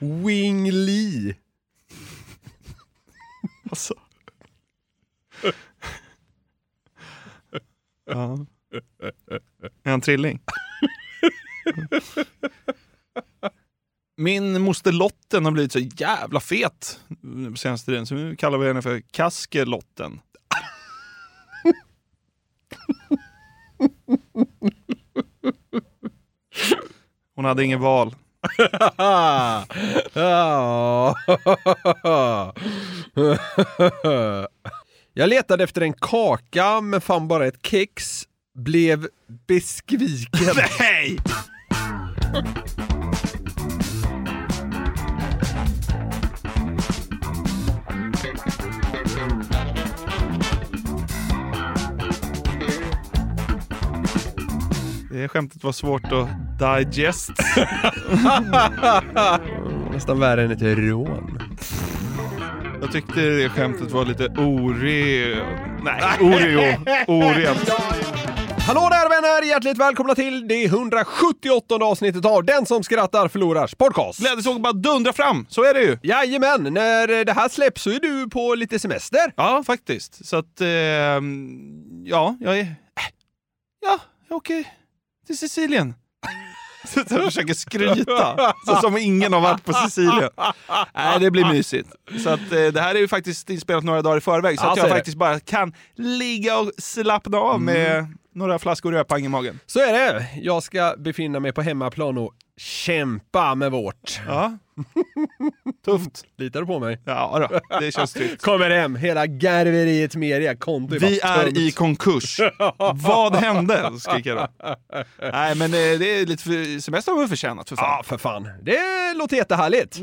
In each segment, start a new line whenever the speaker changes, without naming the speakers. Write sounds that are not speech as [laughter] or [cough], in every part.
Wing-Lee.
Alltså. Ja. Är han trilling? Min moster Lotten har blivit så jävla fet på senaste tiden, så nu kallar vi henne för Kaskelotten. Hon hade ingen val. [laughs]
Jag letade efter en kaka men fann bara ett kex. Blev besviken. [laughs]
Nej! Det skämtet var svårt att digest. [laughs]
Nästan värre än ett rån.
Jag tyckte det skämtet var lite ore... Nej, oreo. Orent.
Hallå där vänner! Hjärtligt välkomna till det 178 avsnittet av Den som skrattar förlorars podcast.
Glädjesåg bara dundra fram, så är det ju.
Jajamän, när det här släpps så är du på lite semester.
Ja, faktiskt. Så att, eh, ja, jag är... Ja, jag åker till Sicilien. [laughs] Så jag försöker skryta, så som ingen har varit på Sicilien. Nej, det blir mysigt. Så att, eh, det här är ju faktiskt inspelat några dagar i förväg, så
Ja,
att
så
jag
är det.
faktiskt bara kan ligga och slappna av med några flaskor rödpang i magen.
Så är det. Jag ska befinna mig på hemmaplan och kämpa med vårt.
Ja. [laughs] Tufft.
Litar du på mig?
Ja, då, det känns tryggt. [laughs]
Kommer hem, hela garveriet media, konto
Vi är
tömt.
i konkurs. [laughs] Vad hände? skriker jag då. Nej, men eh, det är lite för, semester har vi förtjänat för fan.
Ja, för fan. Det låter jättehärligt.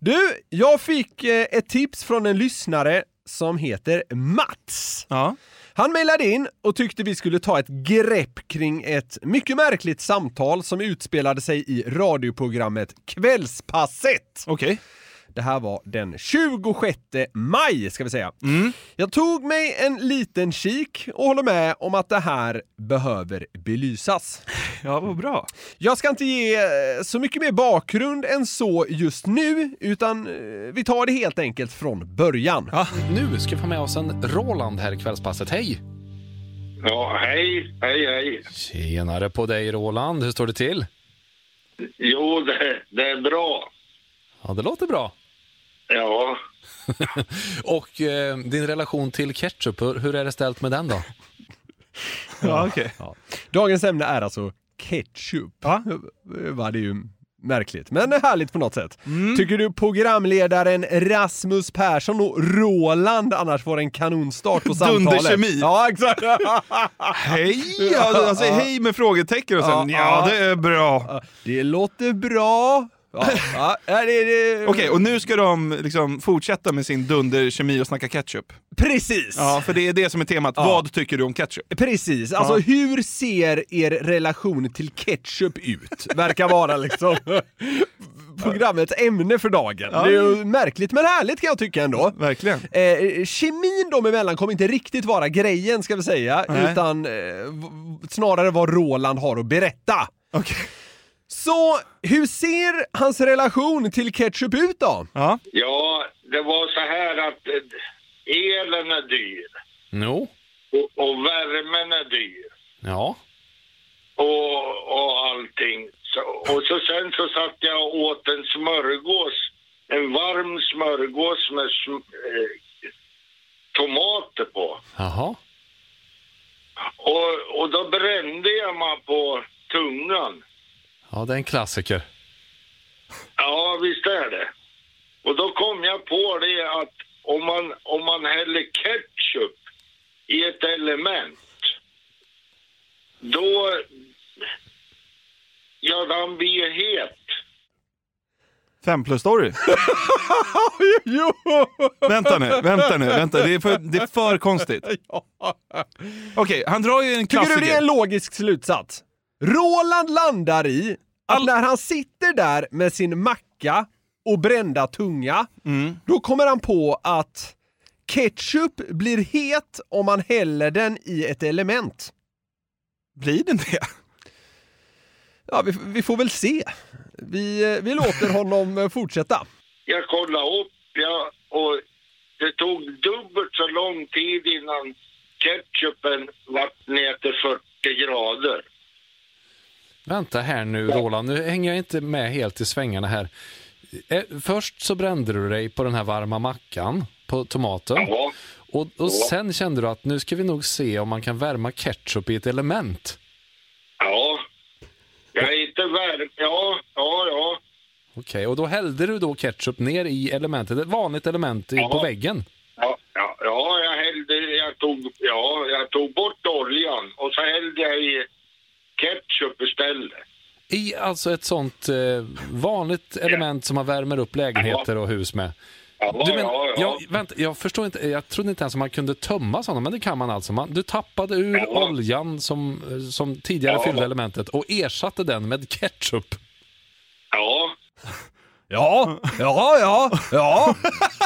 Du, jag fick eh, ett tips från en lyssnare som heter Mats.
Ja.
Han mejlade in och tyckte vi skulle ta ett grepp kring ett mycket märkligt samtal som utspelade sig i radioprogrammet Kvällspasset.
Okej.
Det här var den 26 maj, ska vi säga. Jag tog mig en liten kik och håller med om att det här behöver belysas. [laughs]
Ja, vad bra.
Jag ska inte ge eh, så mycket mer bakgrund än så just nu, utan eh, vi tar det helt enkelt från början.
Ja, nu ska vi få med oss en Roland här i kvällspasset. Hej!
Ja, hej, hej, hej.
Tjenare på dig Roland, hur står det till?
Jo, det, det är bra.
Ja, det låter bra.
Ja, [laughs]
Och eh, din relation till ketchup, hur, hur är det ställt med den då? [laughs]
Ja, okej.
Ja. Dagens ämne är alltså ketchup.
Ja.
Var det ju märkligt, men härligt på något sätt. Tycker du programledaren Rasmus Persson och Roland annars får en kanonstart på [laughs] samtalet?
Dunderkemi.
Ja, exakt.
Hej! Ja, alltså, hej med frågetecken och sen
ja,
ja. det är bra.
Det låter bra. Ja, ja, det, det,
Okej, och nu ska de liksom fortsätta med sin dunderkemi och snacka ketchup.
Precis!
Ja, för det är det som är temat.
Ja.
Vad tycker du om ketchup?
Precis, alltså
Ja.
hur ser er relation till ketchup ut? Verkar vara liksom [laughs] programmets ämne för dagen.
Ja.
Det är ju märkligt men härligt kan jag tycka ändå.
Verkligen.
Eh, kemin dem emellan kommer inte riktigt vara grejen ska vi säga,
Nej.
utan eh, snarare vad Roland har att berätta.
Okej.
Så hur ser hans relation till ketchup ut då?
Ja.
ja, det var så här att eh, elen är dyr
Jo,
och, och värmen är dyr
ja.
och, och allting. Så, och så sen så satt jag och åt en smörgås, en varm smörgås med sm- eh, tomater på.
Jaha.
Och, och då brände jag mig på tungan.
Ja, det är en klassiker.
Ja, visst är det. Och då kom jag på det att om man, om man häller ketchup i ett element, då... Ja, den blir het.
Fem plus story. [laughs]
jo!
vänta nu, vänta nu, vänta. Det är för, det är för konstigt. [laughs] Okej, han drar ju en
Tycker
klassiker.
du det är en logisk slutsats? Roland landar i att när han sitter där med sin macka och brända tunga, då kommer han på att ketchup blir het om man häller den i ett element.
Blir den det?
Ja, vi, vi får väl se. Vi, vi låter honom fortsätta.
Jag kollade upp, ja, och det tog dubbelt så lång tid innan ketchupen vart ner till 40 grader.
Vänta här nu Roland, nu hänger jag inte med helt i svängarna här. Eh, Först så brände du dig på den här varma mackan på tomaten.
Ja,
Och, och sen kände du att nu ska vi nog se om man kan värma ketchup i ett element.
ja. Jag är inte värm... Ja, ja, ja.
Okej, och då hällde du då ketchup ner i elementet, ett vanligt element i,
Ja.
på väggen.
Ja, ja, ja jag hällde, jag tog, ja, jag tog bort oljan och så hällde jag i ketchup istället.
I alltså ett sånt eh, vanligt element som man värmer upp lägenheter och hus med.
Ja,
Du men,
ja, ja.
Jag, vänta, jag förstår inte, jag trodde inte ens att man kunde tömma sådana, men det kan man alltså. Man, du tappade ur
Ja.
oljan som, eh, som tidigare fyllde elementet och ersatte den med ketchup.
Ja,
Ja, ja, ja, ja,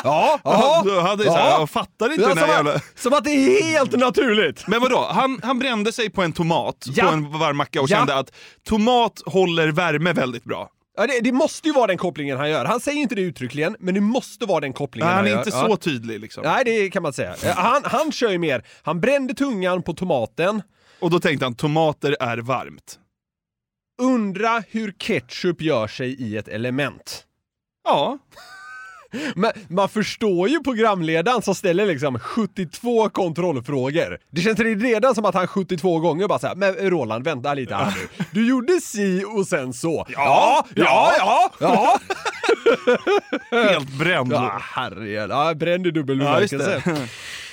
ja, ja.
Du hade så här,
Ja.
jag fattar inte den här
som,
jävla...
att, som att det är helt naturligt!
Men vadå, han, han brände sig på en tomat
Ja.
på en varm macka och
Ja.
kände att tomat håller värme väldigt bra.
Ja, det, det måste ju vara den kopplingen han gör. Han säger inte det uttryckligen, men det måste vara den kopplingen
han
han
är
gör.
inte
Ja.
så tydlig liksom.
Nej, det kan man säga. Eh, Han, han kör ju mer, han brände tungan på tomaten,
Och då tänkte han, tomater är varmt.
undra hur ketchup gör sig i ett element.
Ja,
Men man förstår ju programledaren som ställer liksom 72 kontrollfrågor. Det känns redan som att han 72 gånger bara såhär, men Roland vänta lite här nu. Du gjorde si och sen så. Ja, ja, ja, ja.
helt bränd.
Ja, herregud. Ja, bränd i dubbel
Ja,
bemärkelse.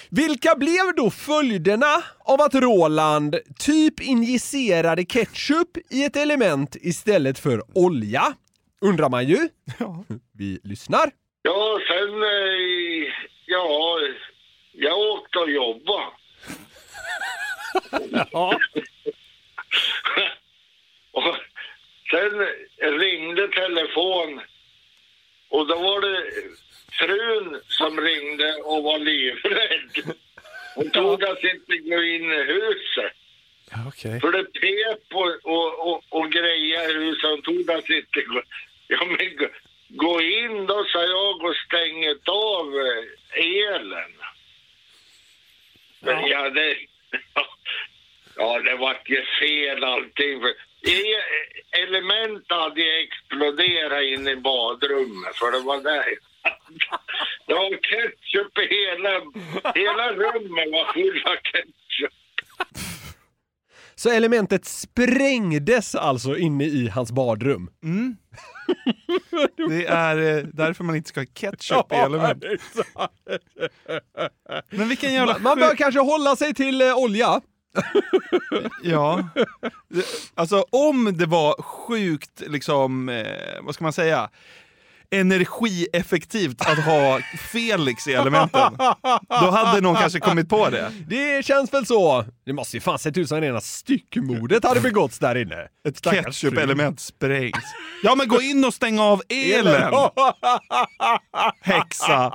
Vilka blev då följderna av att Roland typ injicerade ketchup i ett element istället för olja? Undrar man ju. [laughs] Vi lyssnar.
ja sen, eh, ja, jag åkte och jobbade. [laughs] [laughs] och sen ringde telefon och då var det frun som ringde och var livrädd. Hon tog att inte gå in i huset.
Ja, okej.
För det pep och, och, och, och grejer i huset. Hon tog att inte gå... Ja, men gå, in då, sa jag och stängt av eh, elen. Men ja, det... [laughs] Ja, det vart ju fel allting. För element hade exploderat in i badrummet, för det var där. [laughs] Det var ketchup i hela... Hela rummet var full av ketchup.
Så elementet sprängdes alltså inne i hans badrum.
Det är eh, därför man inte ska ha ketchup i element. Men vilken jävla
Man bör kanske hålla sig till eh, olja.
Ja. Alltså om det var sjukt, liksom, eh, vad ska man säga, energieffektivt att ha Felix i elementen, då hade någon kanske kommit på det.
Det känns väl så. Det måste ju fan sett ut som rena styckmordet hade begåtts där inne.
Ett ketchup-element sprängs. Ja men gå in och stäng av elen! [laughs] Häxa!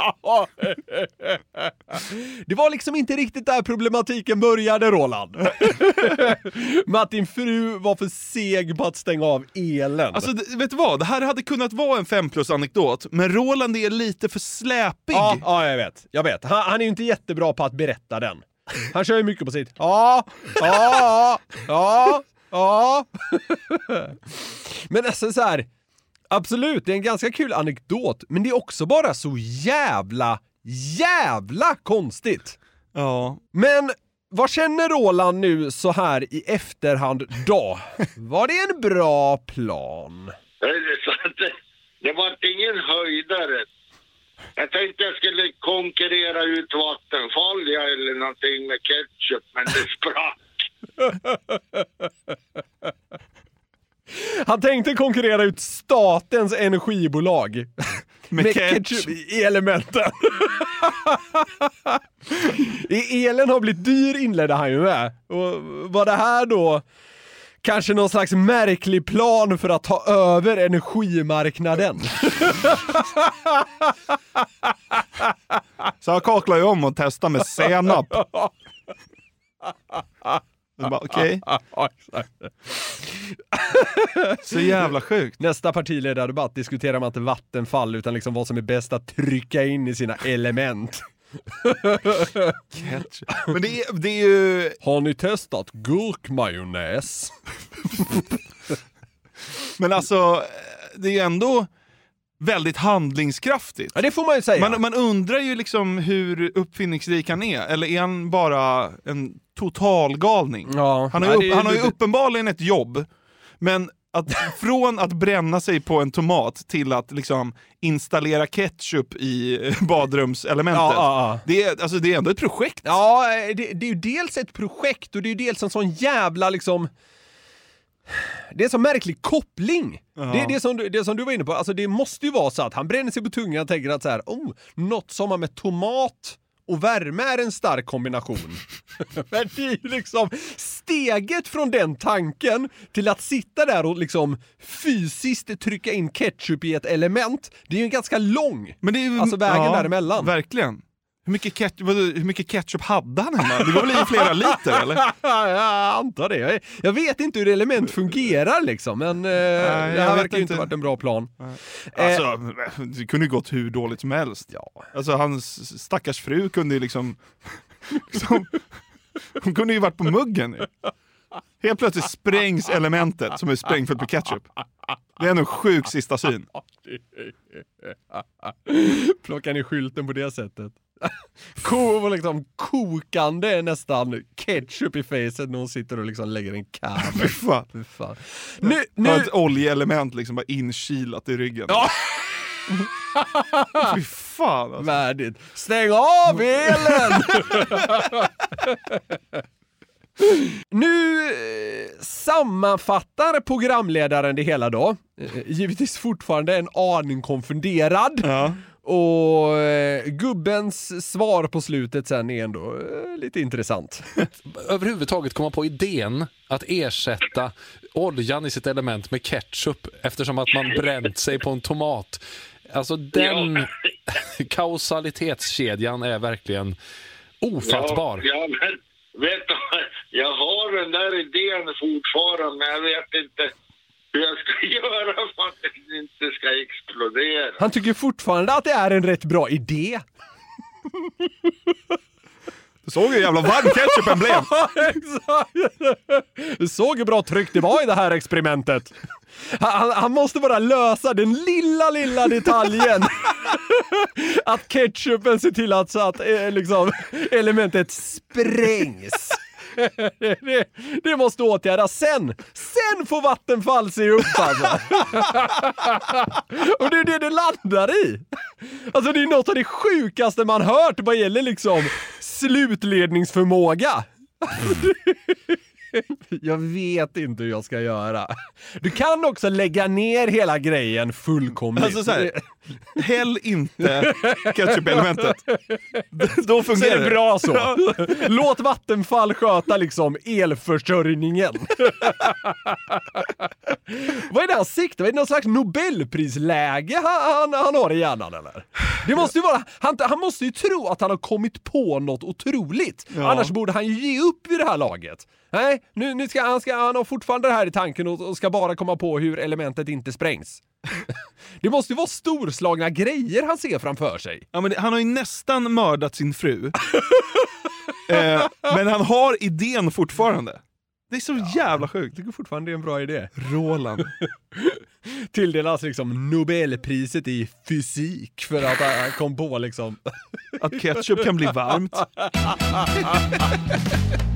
Det var liksom inte riktigt där problematiken började, Roland. [laughs] Med att din fru var för seg på att stänga av elen.
Alltså vet du vad, det här hade kunnat vara en 5 plus anekdot, men Roland är lite för släpig.
ja, ja, jag vet. Jag vet. Han, han är ju inte jättebra på att berätta den. Han kör ju mycket på sitt ja, ja, ja, Ja. men alltså så här. Absolut, det är en ganska kul anekdot, men det är också bara så jävla, jävla konstigt.
Ja.
Men vad känner Roland nu så här i efterhand då? Var det en bra plan?
Det, var ingen höjdare. Jag tänkte jag skulle konkurrera ut Vattenfall eller någonting med ketchup, men det sprack.
Han tänkte konkurrera ut statens energibolag.
Med
ketchup i elementen. I elen har blivit dyr inledde han ju med. Och var det här då kanske någon slags märklig plan för att ta över energimarknaden?
Så han kaklar ju om och testar med senap. [laughs] Okej, [laughs] så jävla sjukt.
Nästa partiledardebatt diskuterar man inte Vattenfall utan liksom vad som är bäst att trycka in i sina element.
Men det är, det är ju...
Har ni testat gurkmajonnäs? [laughs]
Men alltså, det är ju ändå väldigt handlingskraftigt.
Ja, det får man ju säga.
Man, man undrar ju liksom hur uppfinningsrik han är, eller är han bara en totalgalning?
Ja,
Han har, ju, upp, han har ju uppenbarligen ett jobb, men att, från att bränna sig på en tomat till att liksom installera ketchup i [laughs] badrumselementet.
Ja, ja, ja.
Det, är, alltså, det är ändå ett projekt.
Ja, det, det är ju dels ett projekt och det är ju dels en sån jävla liksom... Det är en sån märklig koppling. Det är det som, du- det som du var inne på, alltså det måste ju vara så att han bränner sig på tungan och tänker att så här, oh, något som har med tomat och värme är en stark kombination. [laughs] Men det är ju liksom steget från den tanken till att sitta där och liksom fysiskt trycka in ketchup i ett element, det är ju ganska lång.
Men det är ju,
Alltså vägen däremellan.
Verkligen. Hur mycket, ketchup, hur mycket ketchup hade han hemma? Det var väl i flera [laughs] liter eller?
jag antar det. Jag, vet inte hur element fungerar liksom, men eh, det här verkar ju inte varit en bra plan.
Alltså, det kunde ju gått hur dåligt som helst.
Ja.
Alltså hans stackars fru kunde ju liksom... [laughs] liksom hon kunde ju varit på muggen. Helt plötsligt sprängs elementet som är sprängfullt med ketchup. Det är en sjuk sista syn.
Plocka ner skylten på det sättet. Ko, liksom kokande nästan ketchup i facet när hon sitter och liksom lägger en kam. [laughs]
Fy fan.
Fy fan. Nu...
nu, Ett oljeelement liksom bara inkilat i ryggen. [laughs] Fy fan alltså.
värdigt. Stäng av elen! [laughs] Nu eh, sammanfattar programledaren det hela då. Eh, givetvis fortfarande en aning konfunderad.
Ja.
Och eh, gubbens svar på slutet sen är ändå lite intressant. [laughs]
överhuvudtaget komma på idén att ersätta oljan i sitt element med ketchup eftersom att man bränt sig på en tomat. Alltså den [laughs] kausalitetskedjan är verkligen ofattbar.
Ja, ja, men vet du, jag har den där idén fortfarande, men jag vet inte hur jag ska [laughs] göra för att den inte ska explodera.
Han tycker fortfarande att det är en rätt bra idé. [laughs]
Du såg hur jävla varm ketchupen blev. [laughs]
Du såg hur bra tryck det var i det här experimentet. Han, han- han måste bara lösa den lilla, lilla detaljen. [laughs] Att ketchupen ser till att, så att eh, liksom, elementet sprängs. Det, det måste åtgärdas sen. Sen får Vattenfall se upp alltså. Och det är det det landar i. Alltså det är något av det sjukaste man hört vad gäller liksom slutledningsförmåga. Jag vet inte hur jag ska göra. Du kan också lägga ner hela grejen fullkomligt.
Alltså så här, häll inte ketchup-elementet. Då
Så är
fungerar
det bra så. Låt Vattenfall sköta liksom elförsörjningen. Vad är det han siktar? Är det någon slags nobelprisläge han, han, han har i hjärnan eller? Det måste ju vara, han, han måste ju tro att han har kommit på något otroligt.
Ja.
Annars borde han ju ge upp vid det här laget. Nej, nu, nu ska, han, ska, han har fortfarande det här i tanken och, och ska bara komma på hur elementet inte sprängs. [laughs] Det måste ju vara storslagna grejer han ser framför sig.
Ja, men det, han har ju nästan mördat sin fru. [laughs] eh, men han har idén fortfarande. Det är så jävla sjukt.
Jag tycker fortfarande det är en bra idé.
Roland. [laughs]
Tilldelas liksom Nobelpriset i fysik för att han kom på liksom.
Att ketchup kan bli varmt. [laughs]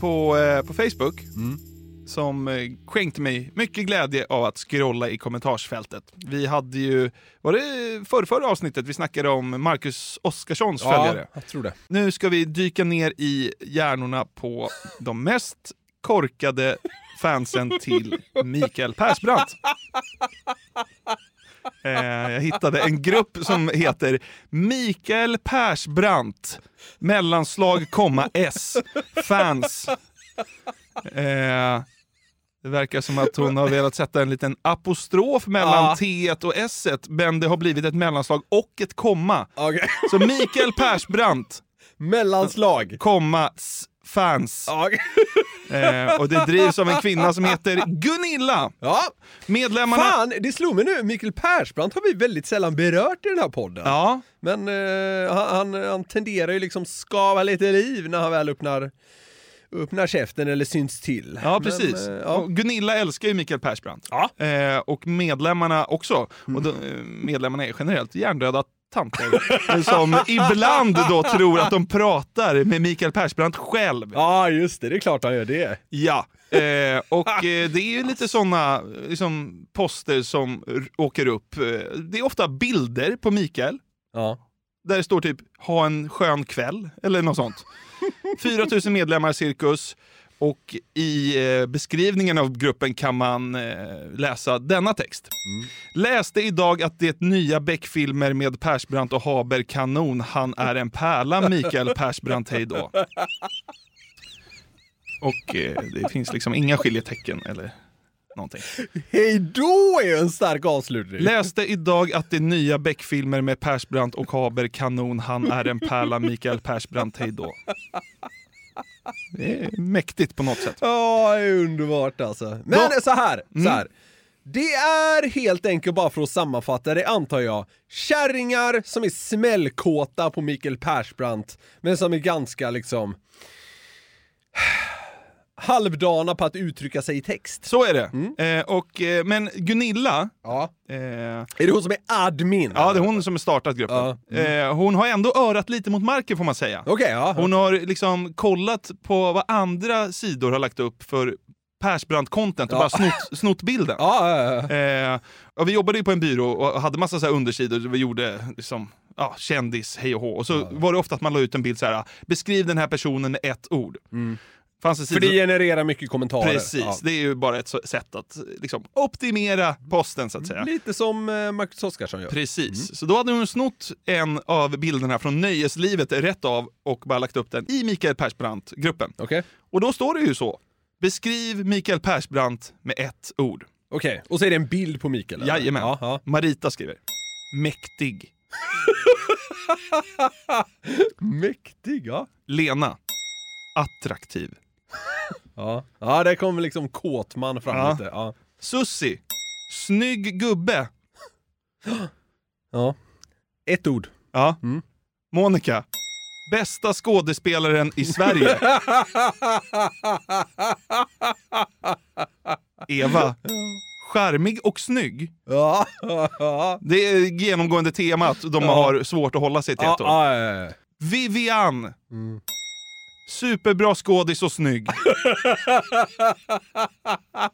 på, eh, på Facebook som eh, skänkte mig mycket glädje av att scrolla i kommentarsfältet. Vi hade ju, var det förrförra avsnittet vi snackade om Marcus Oskarssons följare?
jag tror det.
Nu ska vi dyka ner i hjärnorna på de mest korkade fansen till Mikael Persbrandt. [laughs] Eh, jag hittade en grupp som heter Mikael Persbrandt mellanslag, komma S, fans. Eh, det verkar som att hon har velat sätta en liten apostrof mellan
Ja.
T och S, men det har blivit ett mellanslag och ett komma.
Okej.
Så Mikael Persbrandt,
Mellanslag.
komma, fans.
Okej.
Eh, och det drivs av en kvinna som heter Gunilla.
Ja,
Medlemmarna...
fan, det slog mig nu, Mikael Persbrandt har vi väldigt sällan berört i den här podden.
Ja,
Men eh, han, han, tenderar ju liksom skava lite liv när han väl öppnar, öppnar käften eller syns till.
ja
Men,
precis.
eh, ja.
Och Gunilla älskar ju Mikael Persbrandt.
Ja. Mm.
Eh, och medlemmarna också. Och de, eh, medlemmarna är generellt hjärndöda tanter [laughs] som ibland då tror att de pratar med Mikael Persbrandt själv.
ja, just det, det är klart han gör det.
Ja, eh, och eh, det är ju lite sådana liksom, poster som åker upp. Eh, Det är ofta bilder på Mikael,
Ja.
där det står typ “ha en skön kväll” eller något sånt. [laughs] 4000 medlemmar cirkus. Och i eh, beskrivningen av gruppen kan man eh, läsa denna text. Läste idag att det nya Beck-filmer med Persbrandt och Haber kanon. Han är en pärla, Mikael Persbrandt, hej då. Och eh, det finns liksom inga skiljetecken eller någonting.
Hej då är ju en stark avslutning.
Läste idag att det nya Beck-filmer med Persbrandt och Haber kanon. Han är en pärla, Mikael Persbrandt, hej då. Det är mäktigt på något sätt.
Ja, det är underbart alltså. Men
Då-
så här, så
Mm.
här. Det är helt enkelt bara för att sammanfatta det antar jag, kärringar som är smällkåta på Mikael Persbrandt, men som är ganska liksom halvdana på att uttrycka sig i text.
Så är det. Eh, och, eh, men Gunilla,
Ja.
eh,
Är det hon som är admin?
ja det är hon som har startat gruppen.
Ja.
Eh, hon har ändå örat lite mot marken får man säga.
Okej, ja.
Hon har liksom kollat på vad andra sidor har lagt upp för Persbrandt-content och
Ja.
bara snott, snott bilden. Eh, vi jobbade ju på en byrå och hade massa så här undersidor där vi gjorde liksom ja, kändis, hej och hå. Och så var det ofta att man la ut en bild så här, beskriv den här personen med ett ord. Det
För det genererar mycket kommentarer.
Precis,
Ja.
det är ju bara ett sätt att liksom, optimera posten så att säga.
Lite som eh, Marcus Oskarsson gör.
Precis, så då hade hon snott en av bilderna från nöjeslivet rätt av och bara lagt upp den i Mikael Persbrandt-gruppen.
Okej.
Och då står det ju så. Beskriv Mikael Persbrandt med ett ord.
Okej, och så är det en bild på Mikael? eller?
Jajamän.
Ja, ja.
Marita skriver. Mäktig. [laughs]
Mäktig, ja.
Lena. Attraktiv. [laughs]
Ja, ja där kommer liksom kåtman fram
Ja.
lite. Ja.
Sussi. Snygg gubbe. [gasps]
ja. Ett ord.
Ja. Monica. Bästa skådespelaren i Sverige. [laughs] Eva. Charmig och snygg.
Ja. [laughs]
Det är genomgående temat de har svårt att hålla sig till ett år. Vivian. Superbra skådis och snygg.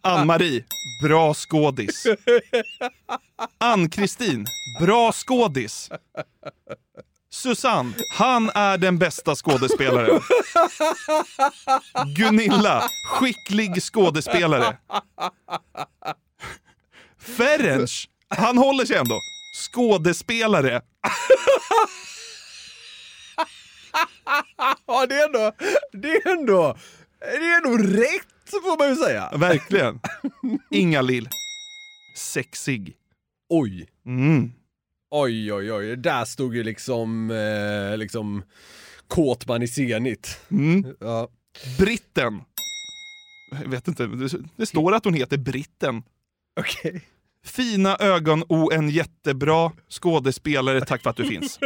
Ann-Marie. Bra skådis. Ann-Kristin. Bra skådis. Susanne. Han är den bästa skådespelaren. Gunilla. Skicklig skådespelare. Ferenc. Han håller sig ändå. Skådespelare. [laughs]
ja, det är ändå, det är ändå, det är ändå rätt får man ju säga.
Verkligen. [laughs] Inga-Lill. Sexig.
Oj.
Mm.
Oj, oj, oj. Där stod ju liksom, eh, liksom kåtman i zenit.
Mm.
Ja.
Britten. Jag vet inte, det, det står att hon heter Britten.
Okej.
Fina ögon och en jättebra skådespelare, tack för att du finns.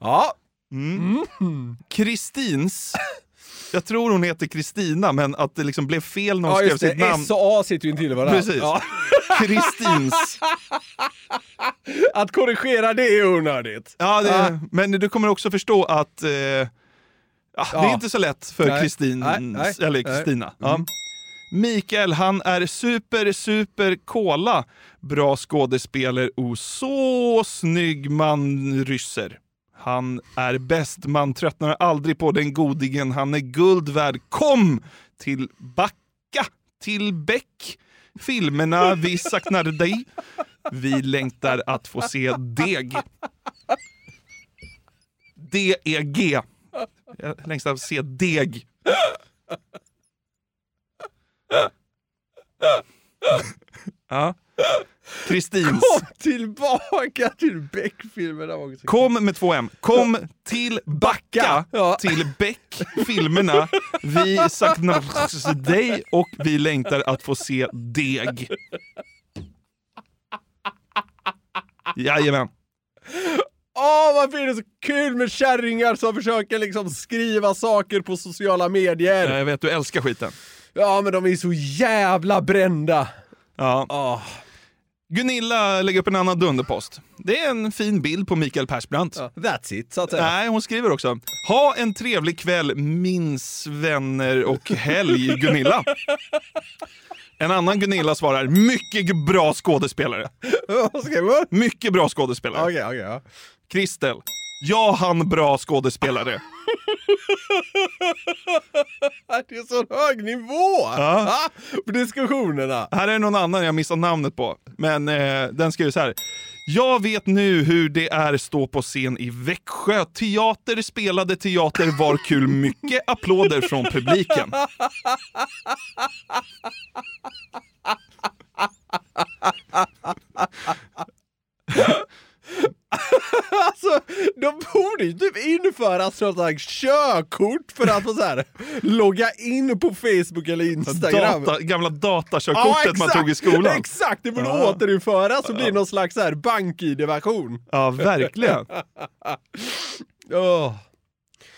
Ja.
Mm. Kristins. Jag tror hon heter Kristina, men att det liksom blev fel när hon
Ja,
skrev sitt
det.
namn.
S och A sitter ju intill varandra.
Precis.
Ja.
Kristins.
Att korrigera det är onödigt.
Ja, det,
Ja.
men du kommer också förstå att eh, ja, det är inte så lätt för. Kristin, eller. Kristina.
Mm.
Mikael, han är super, super kola. Bra skådespelare och så snygg man rysser. Han är bäst, man tröttnar aldrig på den godingen. Han är guld värd. Kom till Backa, till Bäck. Filmerna vi [laughs] saknar dig. Vi längtar att få se deg. D-E-G. Jag längtar att se deg. Ja. Kristins.
Kom tillbaka till Beck-filmerna.
Kom med två M. Kom till Backa,
Ja.
till Beck, filmerna. Vi saknar dig och vi längtar att få se deg. Jajamän.
Åh, varför är det så kul med kärringar som försöker liksom skriva saker på sociala medier?
Jag vet, du älskar skiten.
Ja, men de är så jävla brända.
Ja.
Åh.
Gunilla lägger upp en annan dunderpost. Det är en fin bild på Mikael Persbrandt.
Ja, that's it, så att säga.
Nej, hon skriver också. Ha en trevlig kväll, minns vänner och helg, Gunilla. En annan Gunilla svarar, mycket bra skådespelare.
Vad skrev hon?
Mycket bra skådespelare.
Okej, okej. ja.
Kristel. Ja, han bra skådespelare. [laughs]
Det är så hög nivå
Ja.
ah, på diskussionerna.
Här är någon annan jag missat namnet på, men eh, den skriver så här. Jag vet nu hur det är stå på scen i Växjö. Teater spelade teater var kul. Mycket applåder från publiken. [laughs]
Alltså, de borde ju typ införa sånt här körkort för att få så här, logga in på Facebook eller Instagram.
Data, gamla datakörkortet man tog i skolan.
Exakt, det borde
Ja.
återinföras och bli någon slags bank-id-version.
Ja, verkligen. [laughs]
Åh.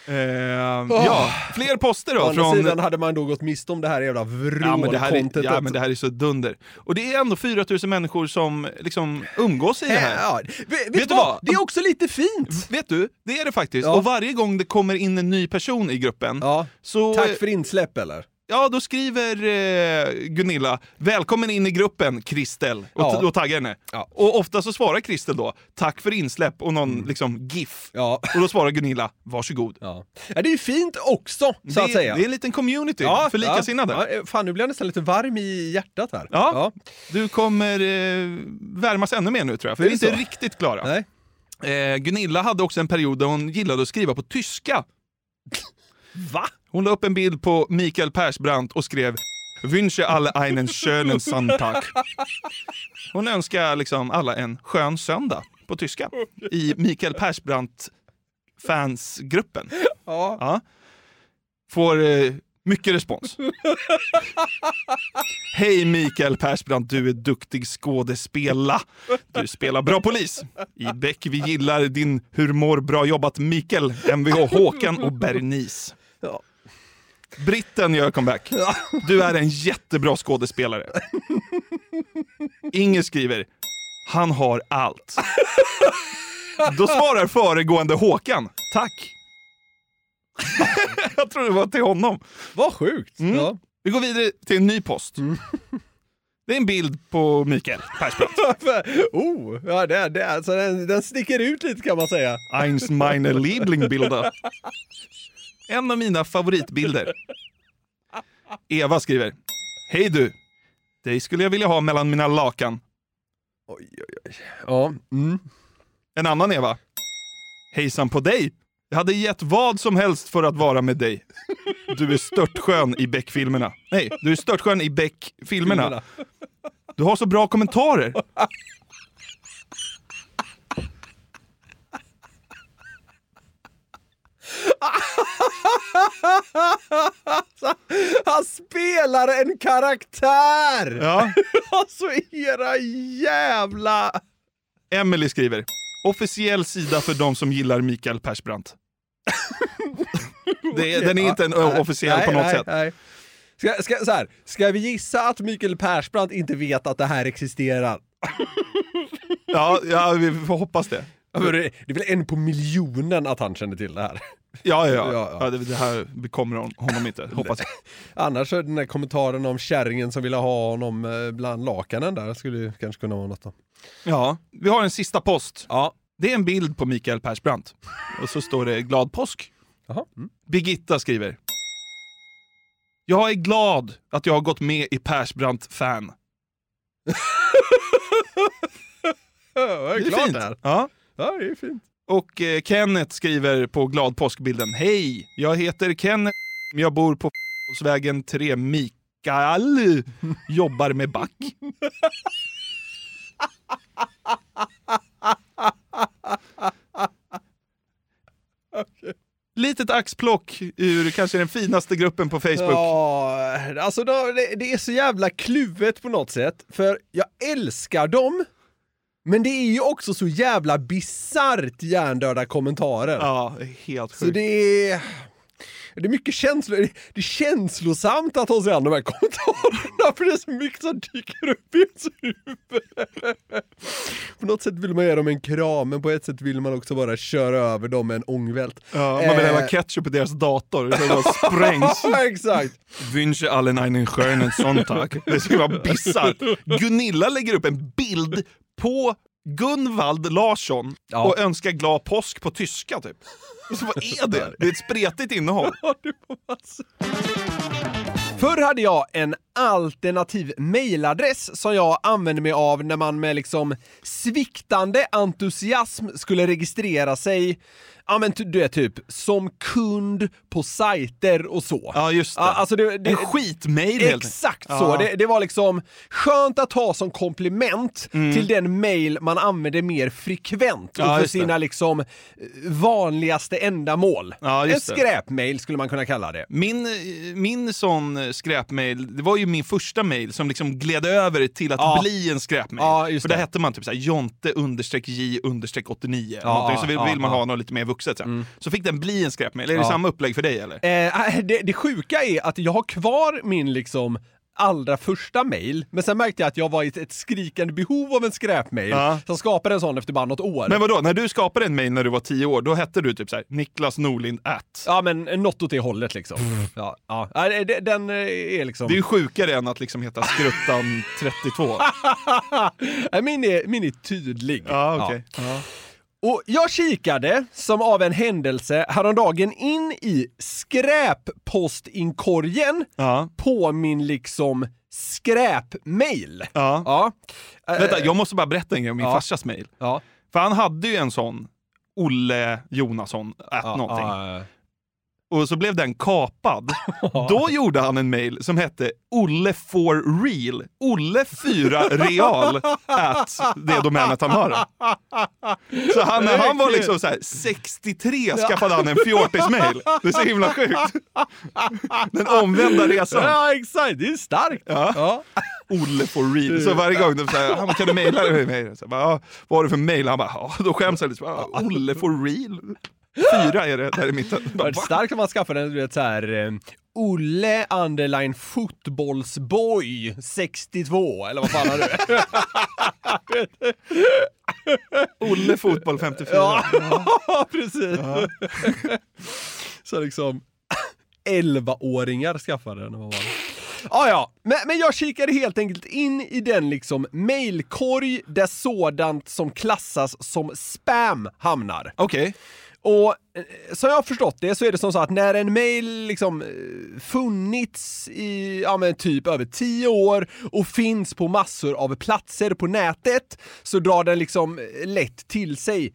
Eh, ja, fler poster
Å
då.
andra
Från,
sidan hade man då gått miste om det här jävla
ja,
vrålcontentet.
ja, men det här är så dunder. Och det är ändå 4000 människor som liksom umgås i det här.
Ja, vet, vet,
du
du vad? Det är också lite fint.
Vet du, det är det faktiskt.
Ja.
Och varje gång det kommer in en ny person i gruppen
Ja.
så...
Tack för insläpp eller?
Ja, då skriver eh, Gunilla “Välkommen in i gruppen, Kristel” och,
Ja.
och taggar henne.
Ja.
Och ofta så svarar Kristel då “Tack för insläpp” och någon liksom GIF.
Ja.
Och då svarar Gunilla “Varsågod”.
Ja. ja, det är ju fint också, så
det,
att säga.
det är en liten community
ja,
för likasinnade.
Ja, ja, fan, nu blir jag nästan lite varm i hjärtat här.
Ja, du kommer eh, värmas ännu mer nu tror jag, för vi är inte
så?
riktigt klara.
Nej.
Eh, Gunilla hade också en period där hon gillade att skriva på tyska.
Va?
Hon la upp en bild på Mikael Persbrandt och skrev Wünsche alle einen schönen Sonntag. Hon önskar liksom alla en skön söndag på tyska i Mikael Persbrandt fansgruppen.
Ja.
Ja. Får eh, mycket respons. Hej Mikael Persbrandt, du är duktig skådespela. Du spelar bra polis. I Beck vi gillar din Hur mår bra jobbat Mikael, Mvh Håkan och Bernice. Britten gör comeback. Du är en jättebra skådespelare. Inger skriver, han har allt. Då svarar föregående Håkan, tack. [laughs] Jag tror det var till honom.
Vad sjukt.
Mm.
Ja.
Vi går vidare till en ny post. Det är en bild på Mikael Persbrandt. [laughs]
oh, ja, det, det, alltså, den, den sticker ut lite kan man säga.
Eins meiner Lieblingbilder. [laughs] En av mina favoritbilder. Eva skriver. Hej du! Dig skulle jag vilja ha mellan mina lakan.
Oj, oj, oj. Ja. Mm.
En annan Eva. Hejsan på dig! Jag hade gett vad som helst för att vara med dig. Du är störtskön i Beck-filmerna. Nej, du är störtskön i Beck-filmerna.
Filmerna.
Du har så bra kommentarer. [laughs]
han spelar en karaktär!
Ja. [laughs]
Alltså era jävla...
Emily skriver. Officiell sida för de som gillar Mikael Persbrandt. [laughs] Det den är inte en officiell
nej,
på något
nej,
sätt.
Nej. Ska, ska, så här, ska vi gissa att Mikael Persbrandt inte vet att det här existerar?
Ja, ja, vi får hoppas det.
Det det är väl en på miljonen att han känner till det här.
Ja, ja, ja. [laughs]
Ja, ja.
det, det här bekommer hon- honom inte, [laughs] hoppas jag.
Annars så den där kommentaren om kärringen som ville ha honom eh, bland lakanen där skulle ju kanske kunna vara något då.
Ja, vi har en sista post.
Ja.
Det är en bild på Mikael Persbrandt. Och så står det glad påsk.
Jaha. Mm.
Birgitta skriver. Jag är glad att jag har gått med i Persbrandt-fan. [laughs] Det är
klart
fint.
det här.
Ja.
Ja, det är fint.
Och eh, Kenneth skriver på glad påskbilden. Hej, jag heter Kenneth. Jag bor på vägen 3 Mikael. Jobbar med back. [laughs] Litet axplock ur kanske den finaste gruppen på Facebook.
Ja, alltså då, det, det är så jävla kluvet på något sätt. För jag älskar dem, men det är ju också så jävla bisarrt hjärndöda kommentarer.
Ja, helt
Så
sjukt.
det är... Det är mycket känslor, det är känslosamt att ta sig an de här kommentarerna för det är så mycket som dyker upp i ens huvud. På något sätt vill man ge dem en kram, men på ett sätt vill man också bara köra över dem med en ångvält.
Ja, man vill
Eh,
hälla ketchup i deras dator så det bara sprängs. [laughs]
Exakt.
Wünsche allen einen schönen Sonntag. Det ska vara bisarrt. [laughs] Gunilla lägger upp en bild på Gunvald Larsson
Ja.
och önskar glad påsk på tyska typ. Så vad är det? Det är ett spretigt innehåll.
Förr hade jag en alternativ mailadress som jag använde mig av när man med liksom sviktande entusiasm skulle registrera sig Ja men du är typ som kund på sajter och så.
Ja, just det.
Alltså det, det
En skitmail helt.
Exakt
Ja.
så. Det, det var liksom skönt att ha som komplement till den mail man använder mer frekvent och
Mm. Ja,
för
just det.
sina liksom eh, vanligaste ändamål.
Ja,
en
just det.
skräpmail skulle man kunna kalla det.
Min, eh, min sån skräpmail, det var ju min första mail som liksom gled över till att
Ja.
bli en skräpmail.
Ja,
För där
det.
hette man typ såhär jonte understreck j understreck 89.
Ja,
så vill, vill man ha något lite mer vuxet. Så, så fick den bli en skräpmail. Är det samma upplägg för dig eller?
Eh, [laughs] det, det sjuka är att jag har kvar min liksom allra första mail, men sen märkte jag att jag var i ett, skrikande behov av en skräpmail.
Ja.
Så jag skapade en sån efter bara något år.
Men vadå, när du skapade en mail när du var tio år, då hette du typ såhär Niklas Norlind at.
Ja, men något åt det hållet liksom. Ja, ja. Ja, Den eh, är liksom...
Det är ju sjukare än att liksom heta Skruttan 32. [laughs]
Nej, min, är, min är tydlig.
Ja, okej.
Och jag kikade, som av en händelse, häromdagen in i skräppostinkorgen
Ja.
på min liksom skräpmail.
Ja.
Ja. Eh,
Vänta, jag måste bara berätta en grej om min
Ja.
farsas mail.
Ja.
För han hade ju en sån Olle Jonasson at
Ja,
någonting. Och så blev den kapad. [laughs] Då gjorde han en mail som hette Olle for real. Olle 4 real at det domänet han har. Så han, när han var liksom så här 63 skaffade han en fjortis-mail. Det är så himla sjukt. Den omvända resan.
Ja, exakt. Det är starkt.
Ja.
Ja.
Olle for real. Så varje gång de säger han kan du mejla mig? Så bara, ja, vad har du för mejl? Han bara, ja, då skäms jag lite. Så bara, Olle for real. Fyra är det där i mitten. [laughs]
Det var
va?
starkt om man skaffade en, du vet så här. Eh, Olle underline fotbollsboy 62 eller vad fan har du? [laughs]
Olle fotboll 54.
Ja, [laughs] precis. Så liksom 11-åringar skaffade den. man var- Ja, ja, men, men jag kikade helt enkelt in i den liksom mailkorg där sådant som klassas som spam hamnar.
Okej.
Och eh, som jag har förstått det så är det som så att när en mail liksom eh, funnits i, ja men typ över tio år och finns på massor av platser på nätet så drar den liksom eh, lätt till sig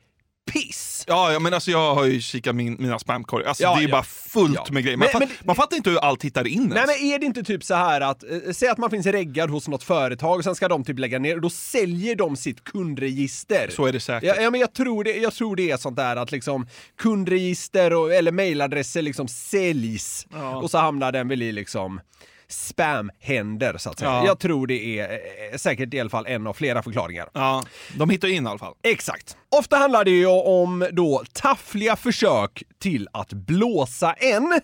piss.
Ja, ja, men alltså jag har ju kikat min, mina spamkorgar. Alltså,
Ja,
det är
ja.
bara fullt
Ja.
med grejer. Man,
Men-
fa-
men-
man fattar inte hur allt hittar in
Nej
ens.
men är det inte typ så här att, eh, säg att man finns reggad hos något företag och sen ska de typ lägga ner och då säljer de sitt kundregister.
Så är det säkert.
Ja, ja men jag tror, det, jag tror det är sånt där att liksom kundregister och, eller mailadresser liksom säljs och så hamnar den väl i liksom spamhänder så att säga.
Ja.
Jag tror det är eh, säkert i alla fall en av flera förklaringar.
Ja, de hittar in i alla fall.
Exakt. Ofta handlar det ju om då taffliga försök till att blåsa en.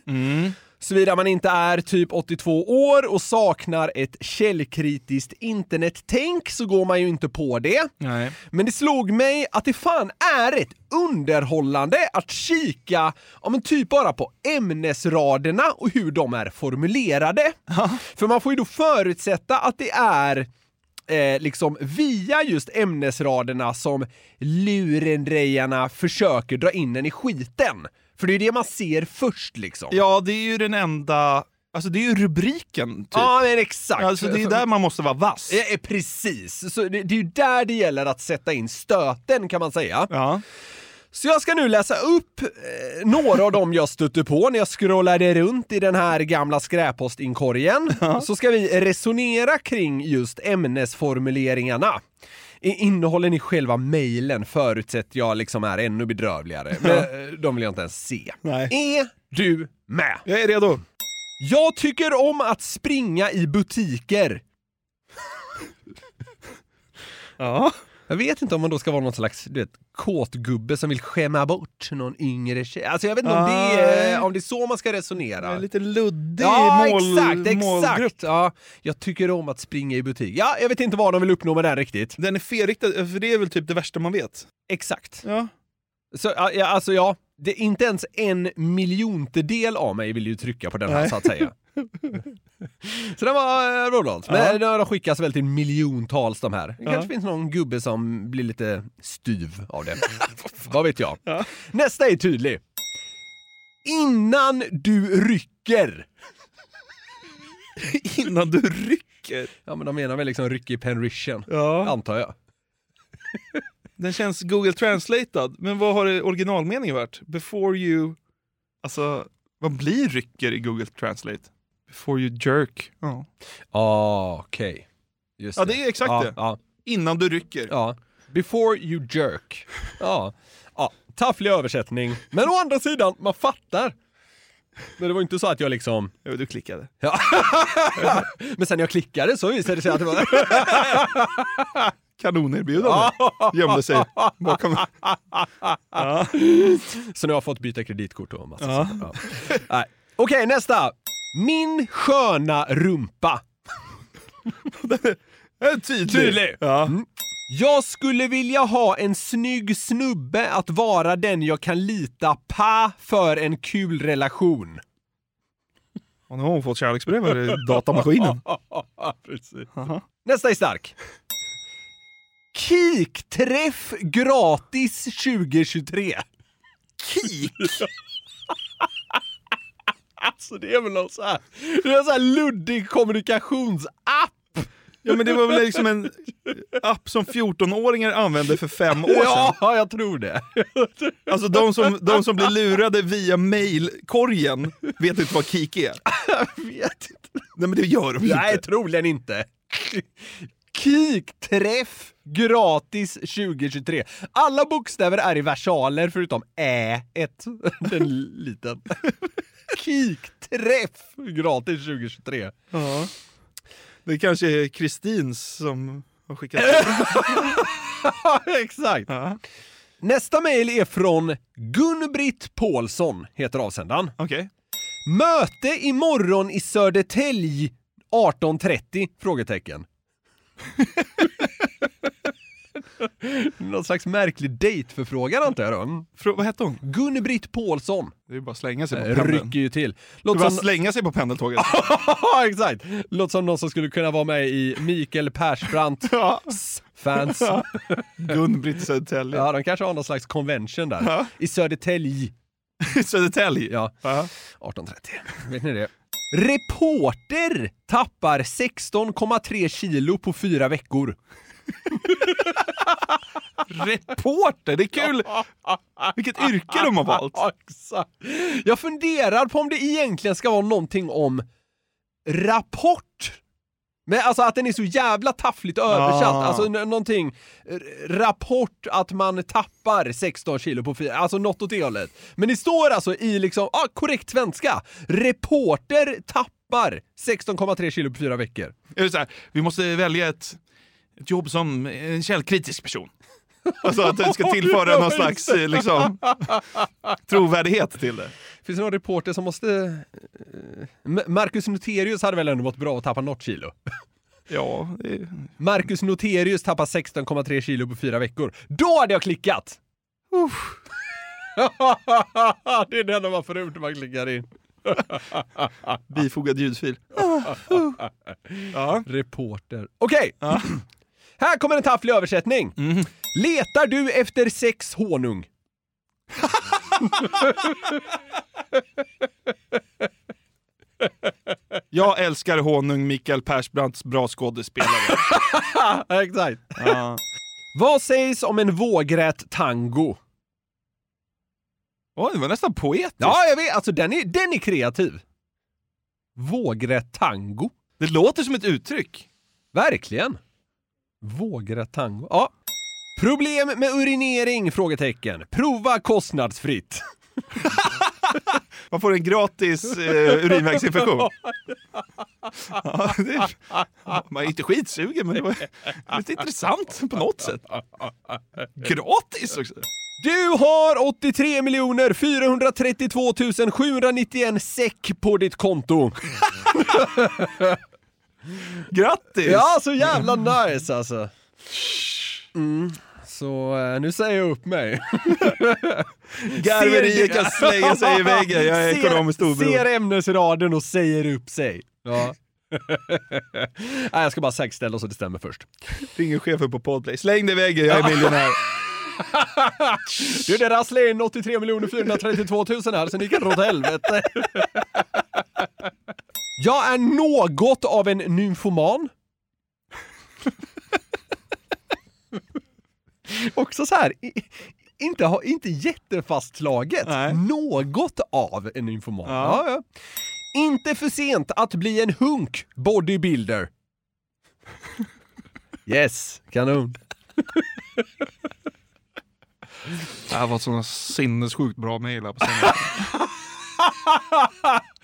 Såvida man inte är typ 82 år och saknar ett källkritiskt internettänk så går man ju inte på det.
Nej.
Men det slog mig att det fan är rätt underhållande att kika, ja men typ bara på ämnesraderna och hur de är formulerade. För man får ju då förutsätta att det är eh, liksom via just ämnesraderna som lurendrejarna försöker dra in en i skiten. För det är det man ser först liksom.
Ja, det är ju den enda... Alltså det är ju rubriken, typ.
Ja, men exakt.
Alltså det är där man måste vara vass.
Eh, eh, precis. Så det, det är ju där det gäller att sätta in stöten kan man säga.
Ja.
Så jag ska nu läsa upp eh, några av dem jag stötte på när jag scrollade runt i den här gamla skräppostinkorgen. Så ska vi resonera kring just ämnesformuleringarna. Innehållen i själva mejlen förutsätter jag liksom är ännu bedrövligare. Men eh, de vill jag inte ens se.
Nej.
Är du med?
Jag är redo.
Jag tycker om att springa i butiker. [laughs]
Ja.
Jag vet inte om man då ska vara någon slags du vet, kåtgubbe som vill skämma bort någon yngre tjej. Alltså jag vet inte om, det är, om det är så man ska resonera.
En lite luddig
Ja,
mål,
exakt,
målgrupp.
exakt! Ja, jag tycker om att springa i butik. Ja, jag vet inte vad de vill uppnå med det här riktigt.
Den är felriktad, för det är väl typ det värsta man vet.
Exakt.
Ja.
Så, ja, alltså ja, det är inte ens en miljontedel av mig vill ju trycka på den här
Nej.
så att säga. [laughs] [laughs] så det var eh, roligt. Men ja. de skickas väl till miljontals de här. Det
Ja.
kanske finns någon gubbe som blir lite styv av det. [laughs] Vad vet jag. Nästa är tydlig. Innan du rycker. [laughs]
Innan du rycker.
Ja men de menar väl liksom ryck i penrition,
Ja.
antar jag.
Den känns Google translated, men vad har originalmeningen varit? Before you... Alltså, vad blir rycker i Google translate? Before you jerk. Ja,
Ah, okej. Just
ja det är exakt
ja,
det.
Ja,
Innan du rycker.
ja. Before you jerk. Ja. ja. Tafflig översättning. Men å andra sidan, man fattar. Men det var inte så att jag liksom...
Ja, du klickade.
Ja. [laughs] Men sen jag klickade så visade det sig att det var... [laughs]
Kanonerbjudande. Gömde sig bakom... [laughs] Ja.
Så nu har jag fått byta kreditkort och massa
Ja.
Ja. Okej, nästa. Min sköna rumpa. [laughs]
Tydlig.
Tydlig.
Ja.
Mm. Jag skulle vilja ha en snygg snubbe att vara den jag kan lita på för en kul relation.
Och nu har hon fått kärleksbrev i datamaskinen. [laughs]
Precis. Nästa är stark. Kikträff gratis 2023.
Kik?
Alltså det är väl någon så här, det är en så här luddig kommunikationsapp.
Ja men det var väl liksom en app som 14-åringar använde för fem år sedan.
Ja, jag tror det.
Alltså de som, de som blir lurade via mailkorgen vet inte vad Kik är. [laughs]
Jag vet inte.
Nej men det gör de
Nej,
inte.
troligen inte. Kikträff gratis 2023. Alla bokstäver är i versaler förutom ä, ett, [laughs] den liten. [laughs] Kikträff gratis 2023.
Ja. Det kanske är Kristins som har skickat [laughs]
Exakt. Nästa mejl är från Gun-Britt Paulsson, heter avsändaren.
Okej.
Möte imorgon i Södertälje 18.30? Frågetecken. [laughs] Någon slags märklig dejtförfrågan antar jag då.
Frå- vad hette hon?
Gun-Britt Paulsson.
Det är bara att slänga sig på
Eh,
pendeln.
Rycker ju till.
Det är bara
som...
slänga sig på pendeltåget. [laughs]
Exakt! Låter som någon som skulle kunna vara med i Mikael Persbrandt [laughs]
Ja.
fans.
Gun-Britt Södertälje.
Ja, de kanske har någon slags convention där. I Södertälje.
Södertälje?
Ja.
Ja.
18.30. Vet ni det? Reporter tappar 16,3 kilo på fyra veckor. [laughs]
Reporter, det är kul! Vilket yrke de har valt. [laughs]
Jag funderar på om det egentligen ska vara någonting om rapport. Men alltså att den är så jävla taffligt översatt.
Ja.
Alltså någonting, rapport att man tappar 16 kilo på fyra, alltså något åt det hållet. Men det står alltså i liksom, ah, korrekt svenska. Reporter tappar 16,3 kilo på fyra veckor.
Är det så här, vi måste välja ett, ett jobb som en källkritisk person. Alltså att det ska tillföra någon slags liksom, trovärdighet till det.
Finns det någon reporter som måste... eh, Marcus Noterius hade väl ändå mått bra att tappa något kilo? [laughs]
Ja, det,
Marcus Noterius tappar 16,3 kilo på fyra veckor. Då hade jag klickat! [laughs] det är det enda man får ut när man klickar in. [laughs]
bifogad ljudfil. Ja.
Reporter. Okej! [clears throat] Här kommer en tafflig översättning. Letar du efter sex honung? [laughs]
Jag älskar honung, Mikael Persbrandts bra skådespelare. [laughs]
Exakt.
Ja.
Vad sägs om en vågrätt tango?
Oj, det var nästan poetiskt.
Ja, jag vet. Alltså den är, den är kreativ. Vågrätt tango.
Det låter som ett uttryck.
Verkligen. Vågrätt tango. Ja. Problem med urinering? Frågetecken. Prova kostnadsfritt. [laughs]
Man får en gratis eh, urinvägsinfektion. [laughs] Ja, det, man är inte skitsugen, men det var lite intressant på något sätt. Gratis också.
Du har 83 432 791 säck på ditt konto. [laughs]
Grattis!
Ja, så jävla nice alltså. Mm. Så eh, nu säger jag upp mig. [laughs]
Garveriet kan slänga sig i väggen, jag är [laughs]
Ser-
ekonomiskt oberoende.
Ser ämnesraden och säger upp sig. Ja. [laughs] Nej, jag ska bara säkerställa så det stämmer först.
Ringer chefen på Podplay. Släng dig i väggen, jag är miljonär.
Du, det rasslar in 83 432 000 här, sen gick det åt helvete. Jag är något av en nymfoman. [laughs] Också så här, inte, ha- inte jättefastslaget.
Nej.
Något av en nymfoman.
Ja.
Ja, ja. Inte för sent att bli en hunk bodybuilder. [laughs] Yes, kanon.
Det här var sådana sinnessjukt bra mejl på. [laughs]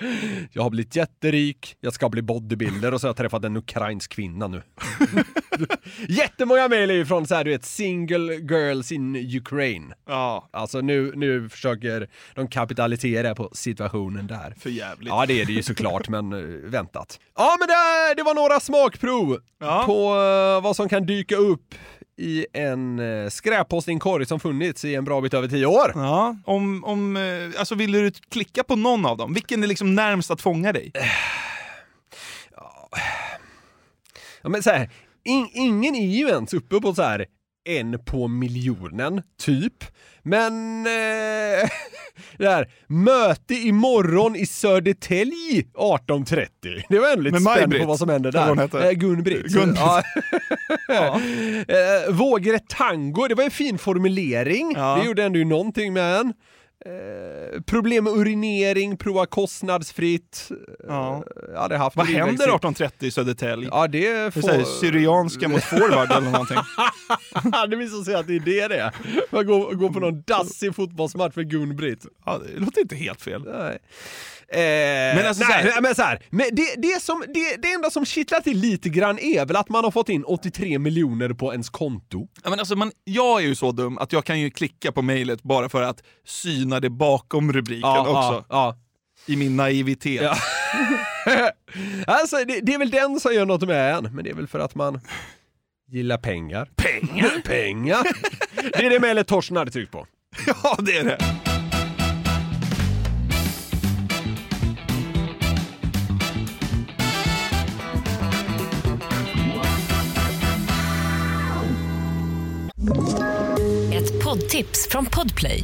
[laughs]
Jag har blivit jätterik, jag ska bli bodybuilder och så har jag träffat en ukrainsk kvinna nu. [laughs] Jättemånga mejl är ju från så här, du vet, single girls in Ukraine.
Ja,
Alltså nu, nu försöker de kapitalisera på situationen där.
för jävligt.
Ja det är det ju såklart, men uh, väntat. Ja men det, det var några smakprov
Ja.
på eh, vad som kan dyka upp i en uh, skräppostinkorg som funnits i en bra bit över tio år.
Ja, om, om, eh, alltså vill du klicka på någon av dem? Vilken är liksom närmst att fånga dig?
Ja, men så här, in, ingen är ju ens uppe på så här en på miljonen, typ. Men eh, [laughs] det här, möte imorgon i Södertälje 18.30. Det var ändå lite spänd
Maj-Britt,
på vad som händer där. Eh, Gun-Britt.
Gun-Britt.
Ja. [laughs] [laughs] Eh, Vågrätt tango, det var en fin formulering.
Ja.
Det gjorde ändå någonting med en. Eh, problem med urinering, prova kostnadsfritt.
Ja.
Eh, Jag hade haft
Vad händer
livväxling.
18.30 i Södertälje?
Ja, det
Det
får...
här, Syrianska mot forward eller någonting. [laughs]
det visar sig att det är det det är. Man går, går på någon dassig fotbollsmatch för Gun-Britt.
Ja, det låter inte helt fel.
Nej. Eh,
Men alltså
nej,
så här-
men så här, men det, det, som, det, det enda som kittlar till lite grann är väl att man har fått in 83 miljoner på ens konto.
Ja, men alltså man, jag är ju så dum att jag kan ju klicka på mejlet bara för att syna det bakom rubriken också.
ja, ja.
I min naivitet.
Ja. [laughs] alltså, det, det är väl den som gör något med en, men det är väl för att man gillar pengar.
Pengar? [laughs]
pengar! Det är det mejlet Torsten hade tryckt på. [laughs]
Ja, det är det.
Ett poddtips från Podplay.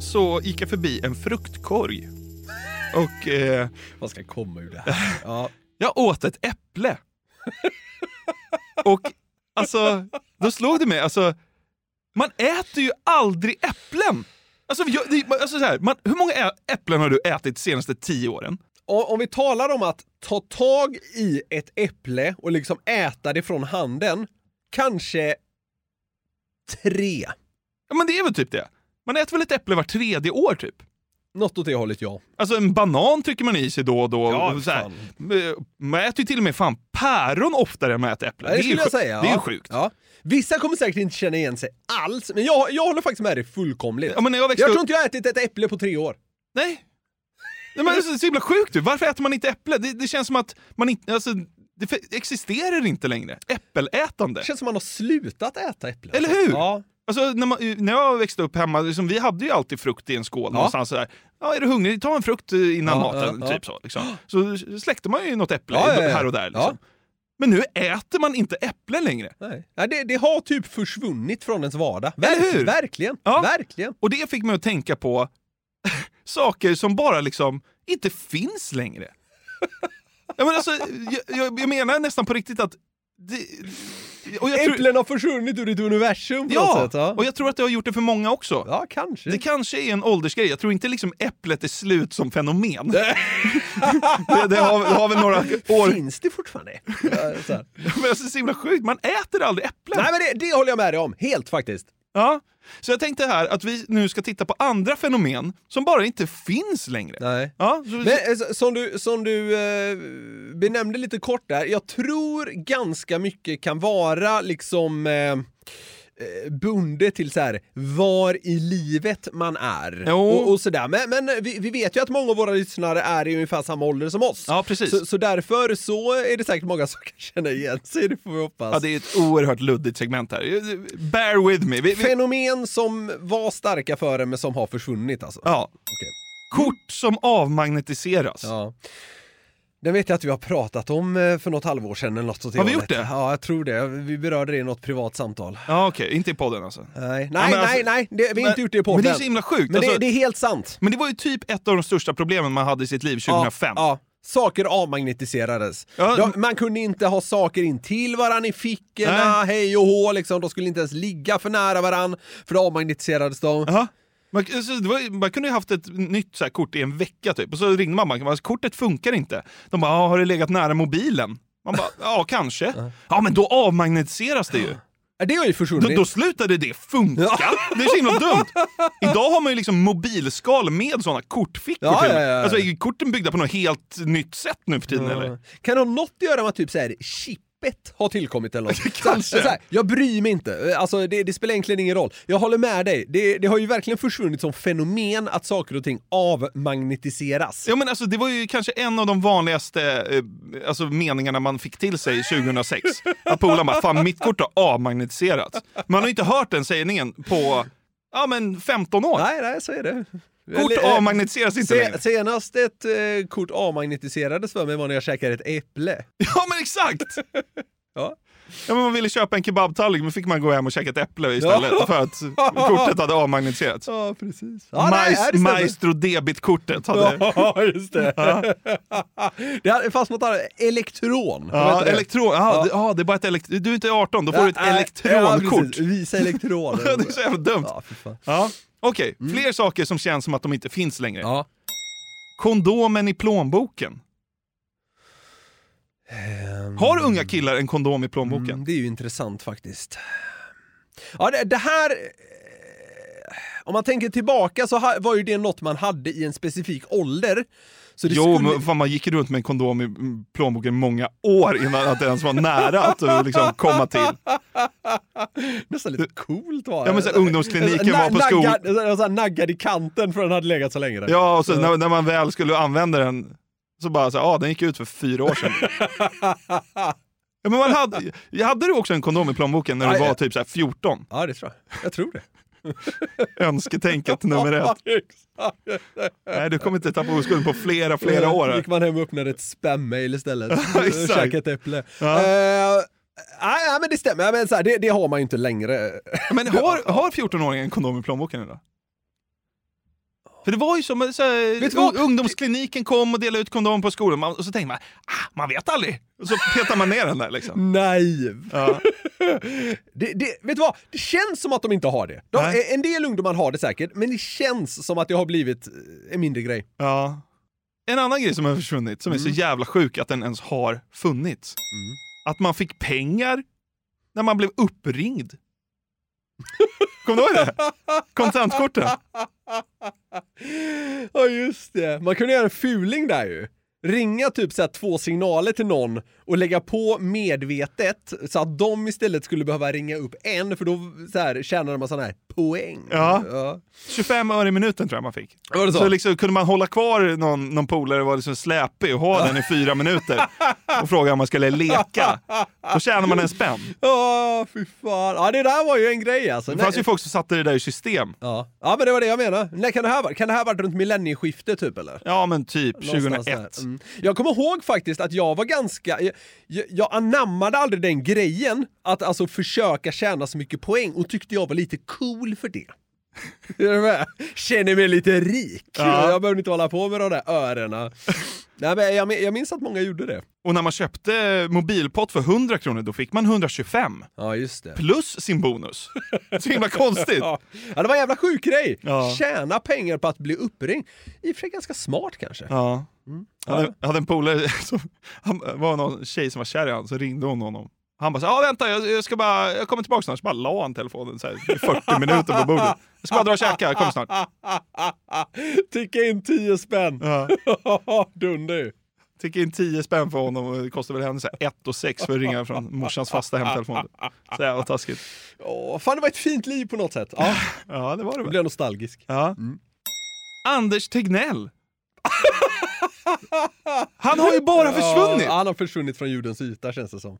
så gick jag förbi en fruktkorg. Och eh,
Vad ska komma ur det här? Ja. [laughs]
jag åt ett äpple. Och alltså, då slog det mig, alltså, man äter ju aldrig äpplen. Alltså, jag, alltså så här, man, hur många äpplen har du ätit de senaste tio åren?
Om vi talar om att ta tag i ett äpple och liksom äta det från handen, kanske tre.
Ja men det är väl typ det. Man äter väl ett äpple var tredje år typ?
Något åt det hållet, ja.
Alltså en banan trycker man i sig då och då.
Ja,
så här. Man äter ju till och med fan päron oftare än man äter äpplen.
Det
ju
skulle jag säga.
Det är ju
ja.
sjukt.
Ja. Vissa kommer säkert inte känna igen sig alls, men jag, jag håller faktiskt med dig fullkomligt.
Ja, men när jag växte
jag
upp-
tror inte jag ätit ett äpple på tre år.
Nej. Nej men det är så, himla sjukt ju. Varför äter man inte äpple? Det, det känns som att man inte, alltså, det existerar inte längre. Äppelätande.
Det känns som man har slutat äta äpplen.
Eller hur?
Ja.
Alltså, när, man, när jag växte upp hemma, liksom, vi hade ju alltid frukt i en skål någonstans sådär. Ja, är du hungrig? Ta en frukt eh, innan
Ja,
maten.
ja, ja.
typ så, liksom. så släckte man ju något äpple
Ja, ja, ja.
här och där. Liksom.
Ja.
Men nu äter man inte äpplen längre.
Nej. Nej, det, det har typ försvunnit från ens vardag. Verkligen.
Ja.
Verkligen.
Och det fick mig att tänka på [laughs] saker som bara liksom inte finns längre. [laughs] ja, men alltså, jag, jag, jag menar nästan på riktigt att... Det, och jag tror,
Äpplen har försvunnit ur ditt universum på
ja,
något sätt. Ja.
och jag tror att det har gjort det för många också.
ja, kanske.
Det kanske är en åldersgrej. Jag tror inte liksom äpplet är slut som fenomen. [laughs] det, det, har, det har väl några år...
Finns det fortfarande. [laughs]
Men alltså, det är så himla sjukt. Man äter aldrig äpplen.
Nej men det, det håller jag med dig om, helt faktiskt.
Ja. Så jag tänkte här att vi nu ska titta på andra fenomen som bara inte finns längre.
Nej.
Ja, så,
Men eh, som du, som du eh, benämnde lite kort där, jag tror ganska mycket kan vara liksom eh, eh, bundet till så här var i livet man är. Och, och sådär. Men, men vi, vi vet ju att många av våra lyssnare är i ungefär samma ålder som oss.
Ja, precis.
Så, så därför så är det säkert många [laughs] som kan känna igen sig, det får vi hoppas.
Ja, det är ett oerhört luddigt segment här. Bear with me. Vi, vi,
Fenomen som var starka för en men som har försvunnit alltså.
ja.
Okej.
Kort som avmagnetiseras.
Ja. Den vet jag att vi har pratat om eh, för något halvår sedan eller något åt
Har vi gjort det?
Ja, jag tror det. Vi berörde det i något privat samtal.
Ja, okej. Inte i podden alltså.
Nej, nej,
men alltså-
nej, nej. Det, vi har inte gjort det i podden.
Men det är så himla sjukt.
Men
Alltså,
det, det är helt sant.
Men det var ju typ ett av de största problemen man hade i sitt liv 2005.
Ja, ja. saker avmagnetiserades.
Ja.
Man kunde inte ha saker in till varandra i fickorna, hej och hå, liksom. de skulle inte ens ligga för nära varandra, för då avmagnetiserades de.
Jaha. Man, alltså, var, man kunde ju haft ett nytt så kort i en vecka typ, och så ringde man och kortet funkar inte. De bara, "Ja, har det legat nära mobilen? Man bara, ja kanske. Ja men då avmagnetiseras det ju.
Ja, Det har ju
Då,
försvunnit.
då slutade det funka. Det är så himla dumt. Idag har man ju liksom mobilskal med såna kortfickor
Ja, ja, ja.
Alltså, är korten byggda på något helt nytt sätt nu för tiden eller?
Kan det ha något att göra med typ så här, chippet har tillkommit eller något? [laughs]
Kanske.
Så här, jag bryr mig inte, alltså, det, det spelar egentligen ingen roll. Jag håller med dig, det, det har ju verkligen försvunnit som fenomen att saker och ting avmagnetiseras.
Ja, men alltså, det var ju kanske en av de vanligaste eh, alltså, meningarna man fick till sig 2006. Att polaren bara, fan mitt kort har avmagnetiserats. Man har inte hört den sägningen på ja, men 15 år.
Nej, nej, så är det.
Kort avmagnetiseras inte
Se,
längre.
senast ett eh, kort avmagnetiserades för mig var när jag käkade ett äpple. [laughs]
Ja men exakt! [laughs]
Ja.
Ja, men man ville köpa en kebabtallrik men fick man gå hem och käka ett äpple istället
Ja.
för att kortet hade avmagnetiserats.
Ja, precis. Ja, nej, här stämmer.
Maestro debitkortet hade...
Ja, [laughs] just det. det hade- fanns något annat, elektron.
Ja,
det?
elektron. Ja, det, ja, det är bara ett elekt- Du är inte 18, då får du ett
Ja, nej,
elektronkort.
Ja. Visa elektron.
Ja, det är så jävla dumt.
Ja, fy fan.
Ja. Okej, fler saker som känns som att de inte finns längre.
Ja.
Kondomen i plånboken. Har unga killar en kondom i plånboken?
Mm, det är ju intressant faktiskt. Ja, det, det här... eh, Om man tänker tillbaka så var ju det något man hade i en specifik ålder. Så det
jo,
skulle...
men fan, man gick runt med en kondom i plånboken många år innan att det ens var nära att eh, liksom, komma till. [laughs]
Nästan lite coolt var det.
Ja, men så ungdomskliniken var på skol-
naggad, i kanten för den hade legat så länge. där.
Ja, och så när, när man väl skulle använda den så bara så här, ah, den gick ut för fyra år sedan. [laughs] ja, men man hade, hade du också en kondom i plånboken när du
Ja,
var
ja.
typ så här 14?
Ja, det tror jag. Jag tror det. [laughs]
Önsketänket nummer ett. [laughs] Nej, du kommer inte tappa oskulden på flera, flera år.
gick man hem och öppnade ett spam-mail istället. [laughs] Och käkade ett äpple.
Ja.
Eh, Nej, men det stämmer. Men så här, det, det har man ju inte längre.
Men har, har 14-åringen en kondom i plånboken idag? För det var ju som så här, ungdomskliniken kom och delade ut kondom på skolan och så tänkte man, ah, man vet aldrig. Och så petar man ner den där liksom.
Naiv.
Ja. [laughs]
Det, det, vet du vad? Det känns som att de inte har det. De,
Nej.
en del ungdomar har det säkert, men det känns som att det har blivit eh, en mindre grej.
Ja. En annan grej som har försvunnit, som är så jävla sjuk att den ens har funnits. Att man fick pengar när man blev uppringd. [laughs] Kommer du ihåg det? Kontantkorten.
Ja just det, man kunde göra en fuling där ju. Ringa typ så här två signaler till någon och lägga på medvetet så att de istället skulle behöva ringa upp en för då så här, tjänade man sån här poäng.
Ja.
Ja.
25 öre i minuten tror jag man fick.
Var det så?
så liksom, kunde man hålla kvar någon, någon polare vara liksom släpig och ha den i fyra minuter och fråga om man skulle leka. Då tjänar man en spänn.
Ja, fy fan. Ja, det där var ju en grej alltså.
Det fanns ju folk som satte det där i system.
Ja. ja, men det var det jag menade. Nej, kan det här vara? Kan det här varit runt millennieskiftet typ eller?
Ja men typ
Någonstans
2001.
där. Mm. Jag kommer ihåg faktiskt att jag var ganska, jag, jag, jag anammade aldrig den grejen att alltså försöka tjäna så mycket poäng och tyckte jag var lite cool för det. [laughs] Är du med? Känner mig lite rik.
Ja.
Jag behöver inte hålla på med de där öronen. Nej, men jag, jag minns att många gjorde det.
Och när man köpte mobilpott för 100 kronor då fick man 125.
Ja, just det.
Plus sin bonus. Så himla konstigt. [laughs]
Ja. ja, det var en jävla sjuk grej.
Ja.
Tjäna pengar på att bli uppringd. I och för sig ganska smart kanske.
Ja.
Mm.
Jag hade, jag hade en polare, [laughs] som, han var någon tjej som var kär i honom, så ringde hon honom. Han bara ja vänta jag, jag ska bara, jag kommer tillbaka snart. Så bara la han telefonen så här, i 40 minuter på bordet. Jag ska bara dra och käka, jag kommer snart. [laughs]
Ticka in 10 spänn.
Ja. [laughs]
Dunder ju.
Fick in 10 spänn för honom och det kostade väl henne så här 1 och 6 för att ringa från morsans fasta hemtelefon. Så jävla taskigt.
Åh, fan, det var ett fint liv på något sätt. Ja, [laughs]
Ja det var det
jag blev nostalgisk.
Ja. Anders Tegnell. Han har ju bara försvunnit!
Ja, han har försvunnit från jordens yta känns det som.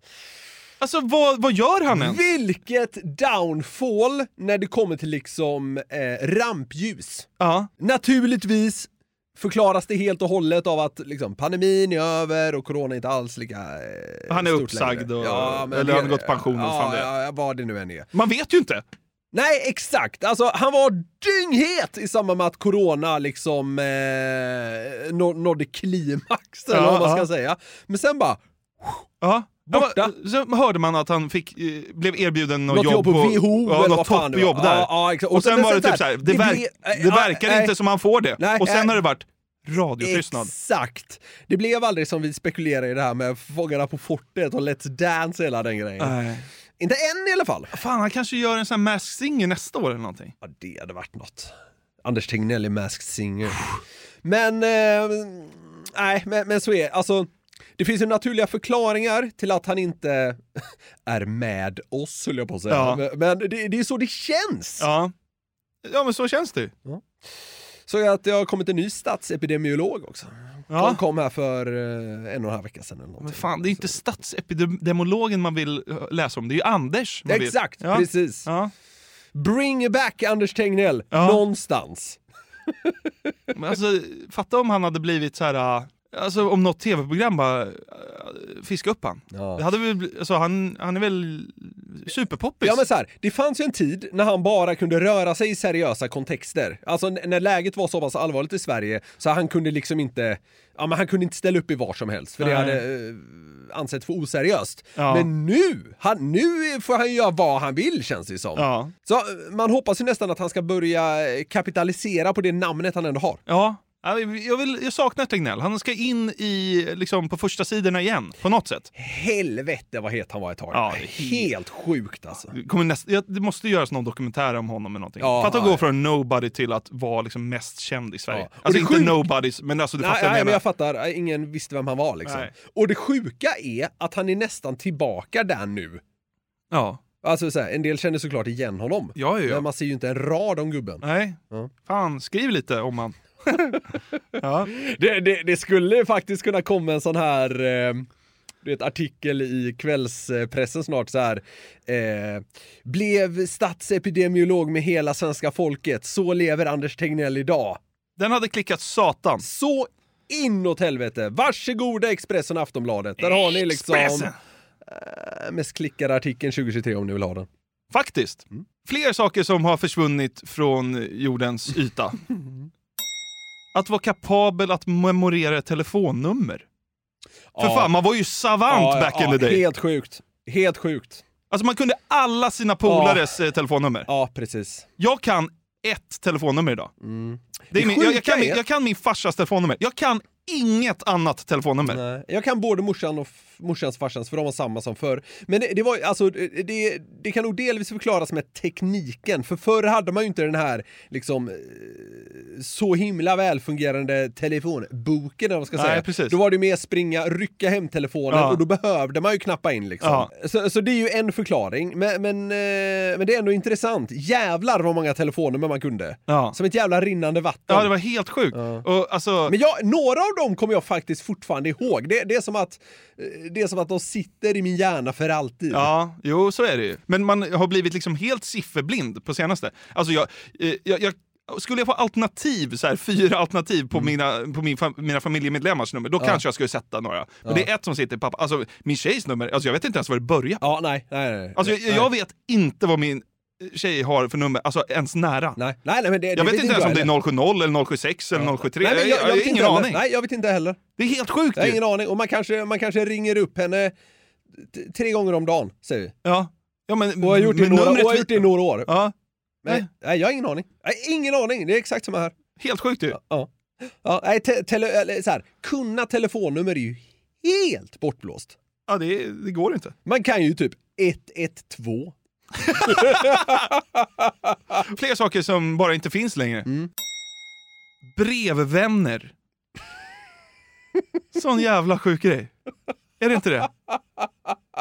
Alltså vad, vad gör han ens?
Vilket downfall när det kommer till liksom eh, rampljus.
Ja.
Naturligtvis förklaras det helt och hållet av att liksom, pandemin är över och corona är inte alls lika eh,
Han är uppsagd och- eller han har gått pension och
ja,
fan det
ja, ja, vad det nu än är.
Man vet ju inte.
Nej, exakt. Alltså, han var dynghet i samband med att corona liksom eh, nå- nådde klimax, eller
Ja,
vad man ska
ja.
säga. Men sen bara...
Ja.
Borta.
Så hörde man att han fick, eh, blev erbjuden något,
Något jobb på WHO
ja, något
det
toppjobb där.
Ja, ja, exakt.
och sen
men
var det
sen
typ
så här,
såhär, det,
det
verk, det verkar
nej.
inte som han får det.
Nej,
och sen
nej.
har det varit radiotystnad.
Exakt. Det blev aldrig som vi spekulerade i det här med Fångarna på fortet och Let's Dance hela den grejen.
Nej.
Inte än i alla fall.
Fan, han kanske gör en sån här Masked Singer nästa år eller någonting.
Ja, det hade varit något. Anders Tegnell i Masked Singer. Men, eh, nej, men, men så är Alltså, det finns ju naturliga förklaringar till att han inte [laughs] är med oss, höll jag på att säga.
Ja.
Men, det, det är så det känns.
Ja. ja, men så känns det ju.
Så att det har kommit en ny statsepidemiolog också.
Ja.
Han kom här för eh, en och en halv vecka sedan. Eller
Men fan, det är inte statsepidemologen man vill eh, läsa om, det är ju Anders man vill.
Exakt,
Ja.
precis.
Ja.
Bring back Anders Tegnell,
Ja.
någonstans. [laughs]
Men alltså, fatta om han hade blivit så här. Alltså om något tv-program bara äh, fiskade upp han. Det hade väl, alltså, han, han är väl superpoppis?
Ja men så här, det fanns ju en tid när han bara kunde röra sig i seriösa kontexter. Alltså när läget var så pass allvarligt i Sverige så han kunde liksom inte, ja men han kunde inte ställa upp i var som helst för det
Nej.
hade eh, ansetts för oseriöst.
Ja.
Men nu, han, nu får han göra vad han vill känns det som.
Ja.
Så eh, man hoppas ju nästan att han ska börja eh, kapitalisera på det namnet han ändå har.
Ja. Ja, Jag, vill, jag saknar Tegnell. Han ska in i, liksom, på första sidorna igen, på något sätt.
Helvete vad het han var ett tag.
Ja,
Helt sjukt alltså.
Kommer näst, ja, det måste göras någon dokumentär om honom eller någonting.
Ja,
Fatta att gå från nobody till att vara liksom mest känd i Sverige.
Ja.
Alltså inte
sjuka-
nobodies, men alltså du
Nej,
fattar
nej,
jag
men jag fattar. Ingen visste vem han var liksom.
Nej.
Och det sjuka är att han är nästan tillbaka där nu.
Ja.
Alltså så här, en del känner såklart igen honom.
Ja, ja, ja.
Men man ser ju inte en rad om gubben.
Nej.
Ja.
Fan, skriv lite om han. [laughs] ja.
Det, det, det skulle faktiskt kunna komma en sån här eh, du vet, artikel i kvällspressen snart så här. Eh, blev statsepidemiolog med hela svenska folket, så lever Anders Tegnell idag.
Den hade klickat satan.
Så inåt helvete! Varsågoda Expressen och Aftonbladet. Där har ni liksom eh, mest klickade artikeln 2023 om ni vill ha den.
Faktiskt.
Mm.
Fler saker som har försvunnit från jordens yta. [laughs] Att vara kapabel att memorera ett telefonnummer. För
Ja.
fan, man var ju savant
Ja,
back
ja,
in the day.
Helt sjukt. Helt sjukt.
Alltså man kunde alla sina polares eh, telefonnummer.
Ja, precis.
Jag kan ett telefonnummer idag. Det är
Det
min, jag, jag, kan
är-
jag kan min farsas telefonnummer. Jag kan inget annat telefonnummer.
Nej. Jag kan både morsan och morsans farsans för de var samma som förr. Men det, det var alltså, det, det kan nog delvis förklaras med tekniken. För förr hade man ju inte den här liksom eh, så himla välfungerande telefonboken eller vad man ska
Nej,
säga.
precis.
Då var det mer springa, rycka hem telefonen
Ja.
och då behövde man ju knappa in liksom.
Ja.
Så, så det är ju en förklaring. Men, men, eh, men det är ändå intressant. Jävlar vad många telefonnummer man kunde.
Ja.
Som ett jävla rinnande vatten.
Ja, det var helt sjukt. Och, alltså,
Men jag, några av dem kommer jag faktiskt fortfarande ihåg. Det, det, är som att, eh, det är som att de sitter i min hjärna för alltid.
Ja, jo så är det ju. Men man har blivit liksom helt sifferblind på senaste. Alltså jag, eh, jag, jag skulle jag få alternativ, så här, fyra alternativ på, mina, på min, mina familjemedlemmars nummer, då
Mm. Ja.
kanske jag skulle sätta några. Men
Ja.
det är ett som sitter i pappa. Alltså min tjejs nummer, alltså jag vet inte ens var det börjar.
Ja, nej, nej, nej.
Alltså jag, jag vet inte vad min tjej har för nummer, alltså ens nära.
Nej, nej, nej men det,
Jag
det
vet inte ens om det är 070 eller 076 eller 073.
Nej, men
jag, jag, har
inte
ingen
heller.
aning.
Nej, jag vet inte heller.
Det är helt sjukt
Jag har ingen aning. Och man kanske, man kanske ringer upp henne tre gånger om dagen, säger vi.
Ja. Ja, men,
Och har gjort det, i
men
några, och
numret
har gjort det i några år.
Ja,
Nej, nej, jag har ingen aning. Jag har ingen aning. Det är exakt samma här.
helt sjukt ju.
Ja. Ja, nej, te, tele, så här, kunna telefonnummer är ju helt bortblåst.
Ja, det, det går inte.
Man kan ju typ 112. [laughs]
Fler saker som bara inte finns längre.
Mm.
Brevvänner. Sån jävla sjuk grej. Är det inte det?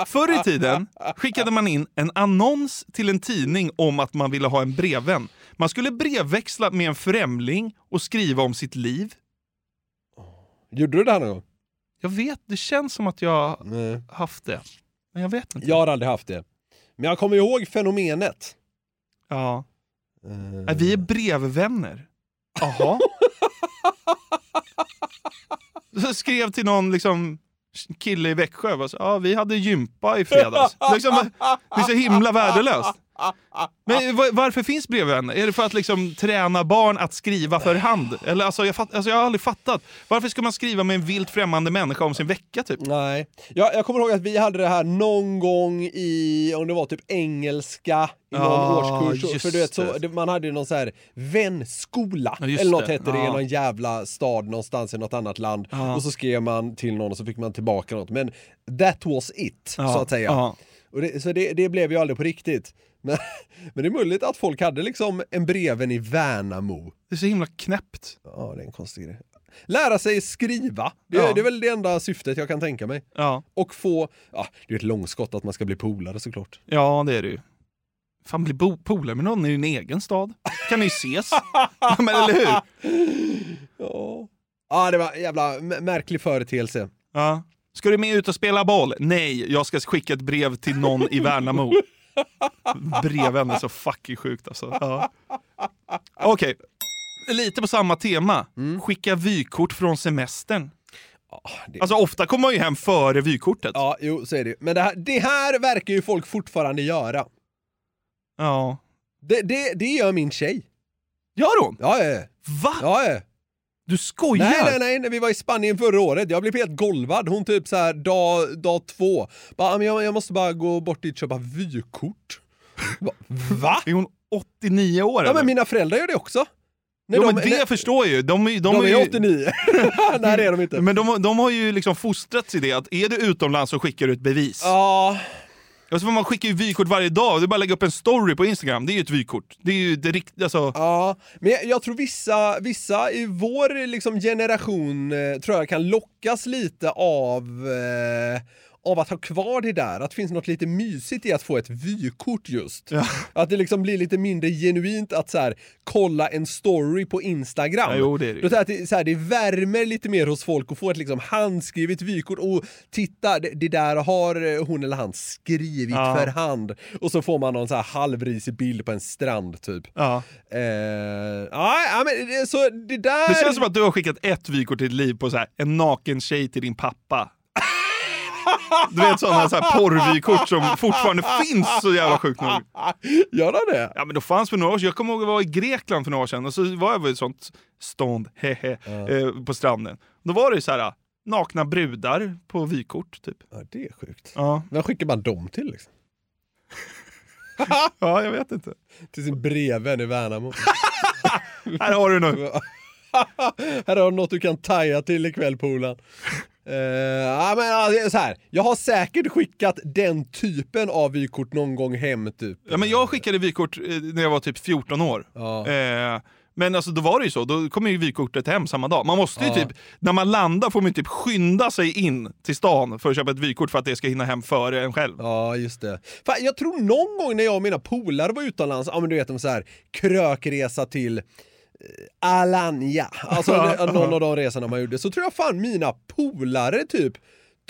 Förr i tiden skickade man in en annons till en tidning om att man ville ha en brevvän. Man skulle brevväxla med en främling och skriva om sitt liv.
Gjorde du det här någon gång?
Jag vet, det känns som att jag
Nej.
haft det. Men jag vet inte.
Jag har aldrig haft det. Men jag kommer ihåg fenomenet.
Ja. Nej, vi är brevvänner. Jaha. [laughs] Så skrev till någon liksom, kille i Växjö. Ja, vi hade gympa i fredags. liksom, det är så himla värdelöst. Men va- varför finns brevvänner? Är det för att liksom träna barn att skriva för hand? Eller alltså, jag, fatt, alltså, jag har aldrig fattat. Varför ska man skriva med en vilt främmande människa om sin vecka typ?
Nej. Jag, jag kommer ihåg att vi hade det här någon gång i, om det var typ engelska i någon
Ja,
årskurs. För du vet, så,
det.
man hade ju någon så här vänskola,
Ja,
eller något
det.
hette det, i
Ja.
någon jävla stad någonstans i något annat land.
Ja.
Och så skrev man till någon och så fick man tillbaka något. Men that was it,
Ja,
så att säga.
ja.
Och det, så det, det blev ju aldrig på riktigt. Men, [laughs] men det är möjligt att folk hade liksom en breven i Värnamo.
Det är så himla knäppt.
Ja, det är en konstig grej. Lära sig skriva, det,
Ja.
det är väl det enda syftet jag kan tänka mig.
Ja,
Och få, ja, det är ett långskott att man ska bli polare såklart.
ja det är det ju. Fan, bli polare med någon i en egen stad. Kan ni ses? [laughs] Men eller hur?
Ja. Ja, det var en jävla märklig företeelse.
Ja. Ska du med ut och spela boll? Nej, jag ska skicka ett brev till någon i Värnamo. [laughs] Breven är så fucking sjukt alltså. Ja. Okej, lite på samma tema. Skicka vykort från semestern.
det-
Alltså ofta kommer man ju hem före vykortet.
Ja, jo, så är det ju. Men det här, det här verkar ju folk fortfarande göra.
Ja.
Det, det, det gör min tjej.
Gör hon?
Ja, ja.
Va?
Ja, ja.
Du skojar?
Nej, nej, nej, när vi var i Spanien förra året, jag blev helt golvad. Hon typ så här dag, dag två, bara, "Ah, jag, jag måste bara gå bort dit och köpa vykort. Va? Va?
Är hon 89 år
Ja,
eller?
men mina föräldrar gör det också. När
jo,
de-
men det
när-
förstår jag ju. De,
De,
de,
är
ju-
89. [laughs] Nej, det är de inte.
Men de, de har ju liksom fostrats i det att är du utomlands så skickar du ett bevis.
Ja,
och så får man skicka ju vykort varje dag, det är bara att lägga upp en story på Instagram, det är ju ett vykort. Det är ju det rikt, alltså,
Ja, men jag, jag tror vissa, vissa i vår liksom, generation eh, tror jag kan lockas lite av, eh, av att ha kvar det där. Att det finns något lite mysigt i att få ett vykort just. Att det liksom blir lite mindre genuint att så här, kolla en story på Instagram.
Ja, jo, det är det
jag att det, så här, det värmer lite mer hos folk att få ett liksom, handskrivet vykort. Och titta, det, det där har eh, hon eller han skrivit
Ja.
för hand. Och så får man någon så här halvrisig bild på en strand typ.
ja.
Eh, ja, ja, men så det där...
Det känns som att du har skickat ett vykort i ditt liv på så här, en naken tjej till din pappa. Du vet sådana så här porrvykort som fortfarande finns så jävla sjukt nog.
Gör det det?
Ja men då fanns för några år sedan, jag kommer ihåg att jag var i Grekland för några år sedan och så var jag vid ett sånt stånd, [laughs] hehe, eh, på stranden. Då var det ju så här nakna brudar på vykort typ.
Ja, det är sjukt.
Ja,
Vem skickar man dem till liksom? [laughs]
ja jag vet inte.
Till sin brevvän i Värnamo. [laughs]
Här har du nu.
Här har du något du kan taja till ikväll polaren. Uh, ja, men, alltså, så här. Jag har säkert skickat den typen av vykort någon gång hem typ.
Ja, men jag skickade vykort eh, när jag var typ 14 år.
Ja.
Eh, men alltså, då var det ju så, då kommer ju vykortet hem samma dag. Man måste ju
Ja.
typ, när man landar får man ju typ skynda sig in till stan för att köpa ett vykort för att det ska hinna hem före en själv.
Ja, just det. Fan, jag tror någon gång när jag och mina polare var utomlands, ja men du vet de så här krökresa till Alanya, alltså [laughs] någon av de resorna man gjorde, så tror jag fan mina polare typ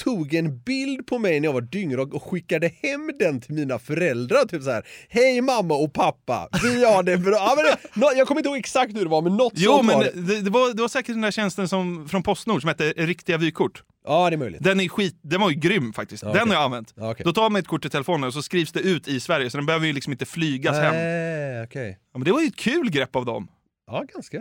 tog en bild på mig när jag var dyngrak och skickade hem den till mina föräldrar. Typ så här, hej mamma och pappa, vi har det bra. Ja, men det, jag kommer inte ihåg exakt hur det var, men något
Jo,
sånt
men
var
det,
det.
det, var, det var säkert den där tjänsten som, från Postnord som hette Riktiga vykort.
Ja, det är möjligt.
Den, är skit, den var ju grym faktiskt.
Ja,
Den
okej.
har jag använt.
Ja, okej.
Då tar man ett kort i telefonen och så skrivs det ut i Sverige, så den behöver ju liksom inte flygas hem.
Nej, okej.
Ja, men det var ju ett kul grepp av dem.
Ja, ganska.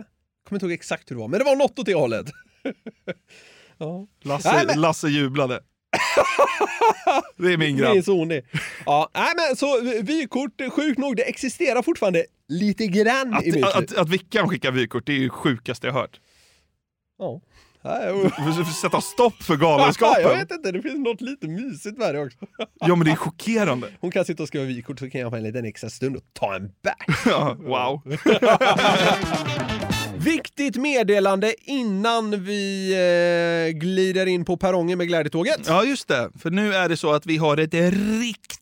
Kommer inte ihåg exakt hur det var, men det var något åt det hållet. [laughs] ja.
Lasse,
Nej, men-
Lasse jublade. [laughs] det är min
Det är
grabb.
så hon är. Ja, nej men så vykort, sjukt nog, det existerar fortfarande lite grann i mitt
Att, att, att Vickan skickar vykort, det är ju det sjukaste jag hört.
Ja.
Får Sätta stopp för [laughs]
jag
galenskapen.
vet inte, det finns något lite mysigt med det också.
Ja men det är chockerande.
Hon kan sitta och skriva vykort så kan jag få en liten extra stund och ta en bärs. [laughs]
Ja, wow. [laughs]
Viktigt meddelande innan vi eh, glider in på perrongen med glädjetåget.
Ja just det, för nu är det så att vi har ett riktigt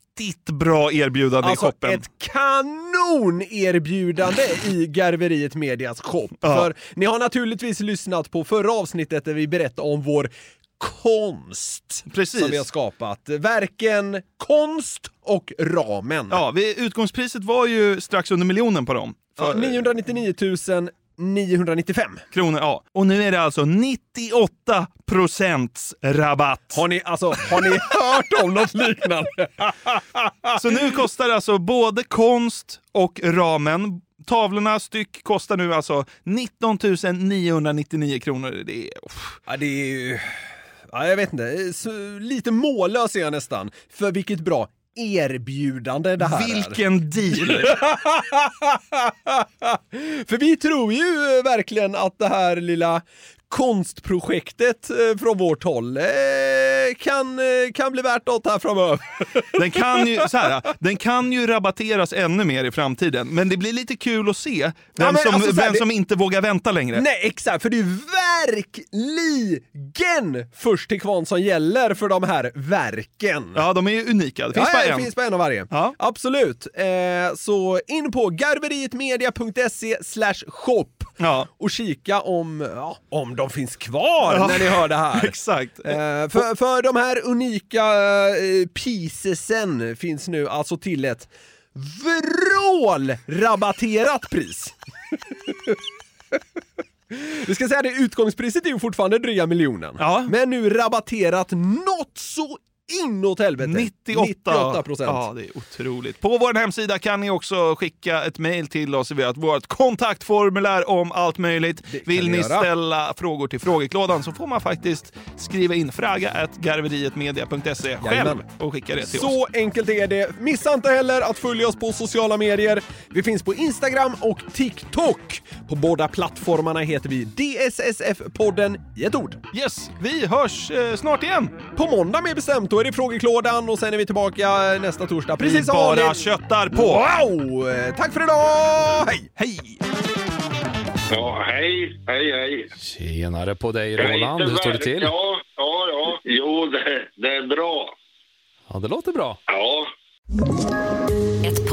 bra erbjudande
Alltså
i shoppen.
ett kanonerbjudande i Garveriet Medias shop.
Ja.
För ni har naturligtvis lyssnat på förra avsnittet där vi berättade om vår konst
Precis.
som vi har skapat. Verken Konst och Ramen.
Ja, vi, utgångspriset var ju strax under miljonen på dem.
Ja,
För-
999 995.
Kronor, ja. Och nu är det alltså 98 procents rabatt.
Har ni, alltså, har ni hört om något liknande? [laughs]
Så nu kostar alltså både konst och ramen Tavlorna styck kostar nu alltså 19 999 kronor. Det är,
ja, det är ju... Ja, jag vet inte. Så, lite mållös är jag nästan. För vilket bra erbjudande det här
Vilken
är.
deal! [laughs]
För vi tror ju verkligen att det här lilla konstprojektet eh, från vårt håll eh, kan, eh, kan bli värt något här framöver. [laughs]
Den kan, ju, så här, [laughs] den kan ju rabatteras ännu mer i framtiden, men det blir lite kul att se vem,
Ja,
som,
alltså, så här,
vem
det-
som inte vågar vänta längre.
Nej, exakt, för det är verkligen först till kvarn som gäller för de här verken.
Ja, de är ju unika. Det finns
ja,
bara
ja,
en.
Det finns bara en av varje.
Ja.
Absolut. Eh, så in på garverietmedia.se slash shop
Ja.
och kika om, ja, om de finns kvar
Ja.
när ni hör det här. [laughs]
Exakt.
Eh, för, för de här unika eh, piecesen finns nu alltså till ett vrålrabatterat pris. [laughs] Vi ska säga det, utgångspriset är ju fortfarande dryga miljonen.
Ja.
Men nu rabatterat något så inåt helvete.
98
98 procent.
Ja, det är otroligt. På vår hemsida kan ni också skicka ett mejl till oss. Vi har ett- vårt kontaktformulär om allt möjligt. Vill
ni göra.
ställa frågor till frågeklådan så får man faktiskt skriva in fraga garverietmedia.se själv och skicka det till oss.
Så enkelt är det. Missa inte heller att följa oss på sociala medier. Vi finns på Instagram och TikTok. På båda plattformarna heter vi DSSF-podden i ett ord.
Yes, vi hörs eh, snart igen.
På måndag mer bestämt, då är det frågeklådan och sen är vi tillbaka nästa torsdag.
Vi
Precis som
bara
vanligt.
köttar på.
Wow! Tack för idag! Hej!
Hej!
Ja, hej, hej, hej.
Tjenare på dig Roland, hur står det till?
Ja, ja, ja. Jo, det, det är bra.
Ja, det låter bra.
Ja.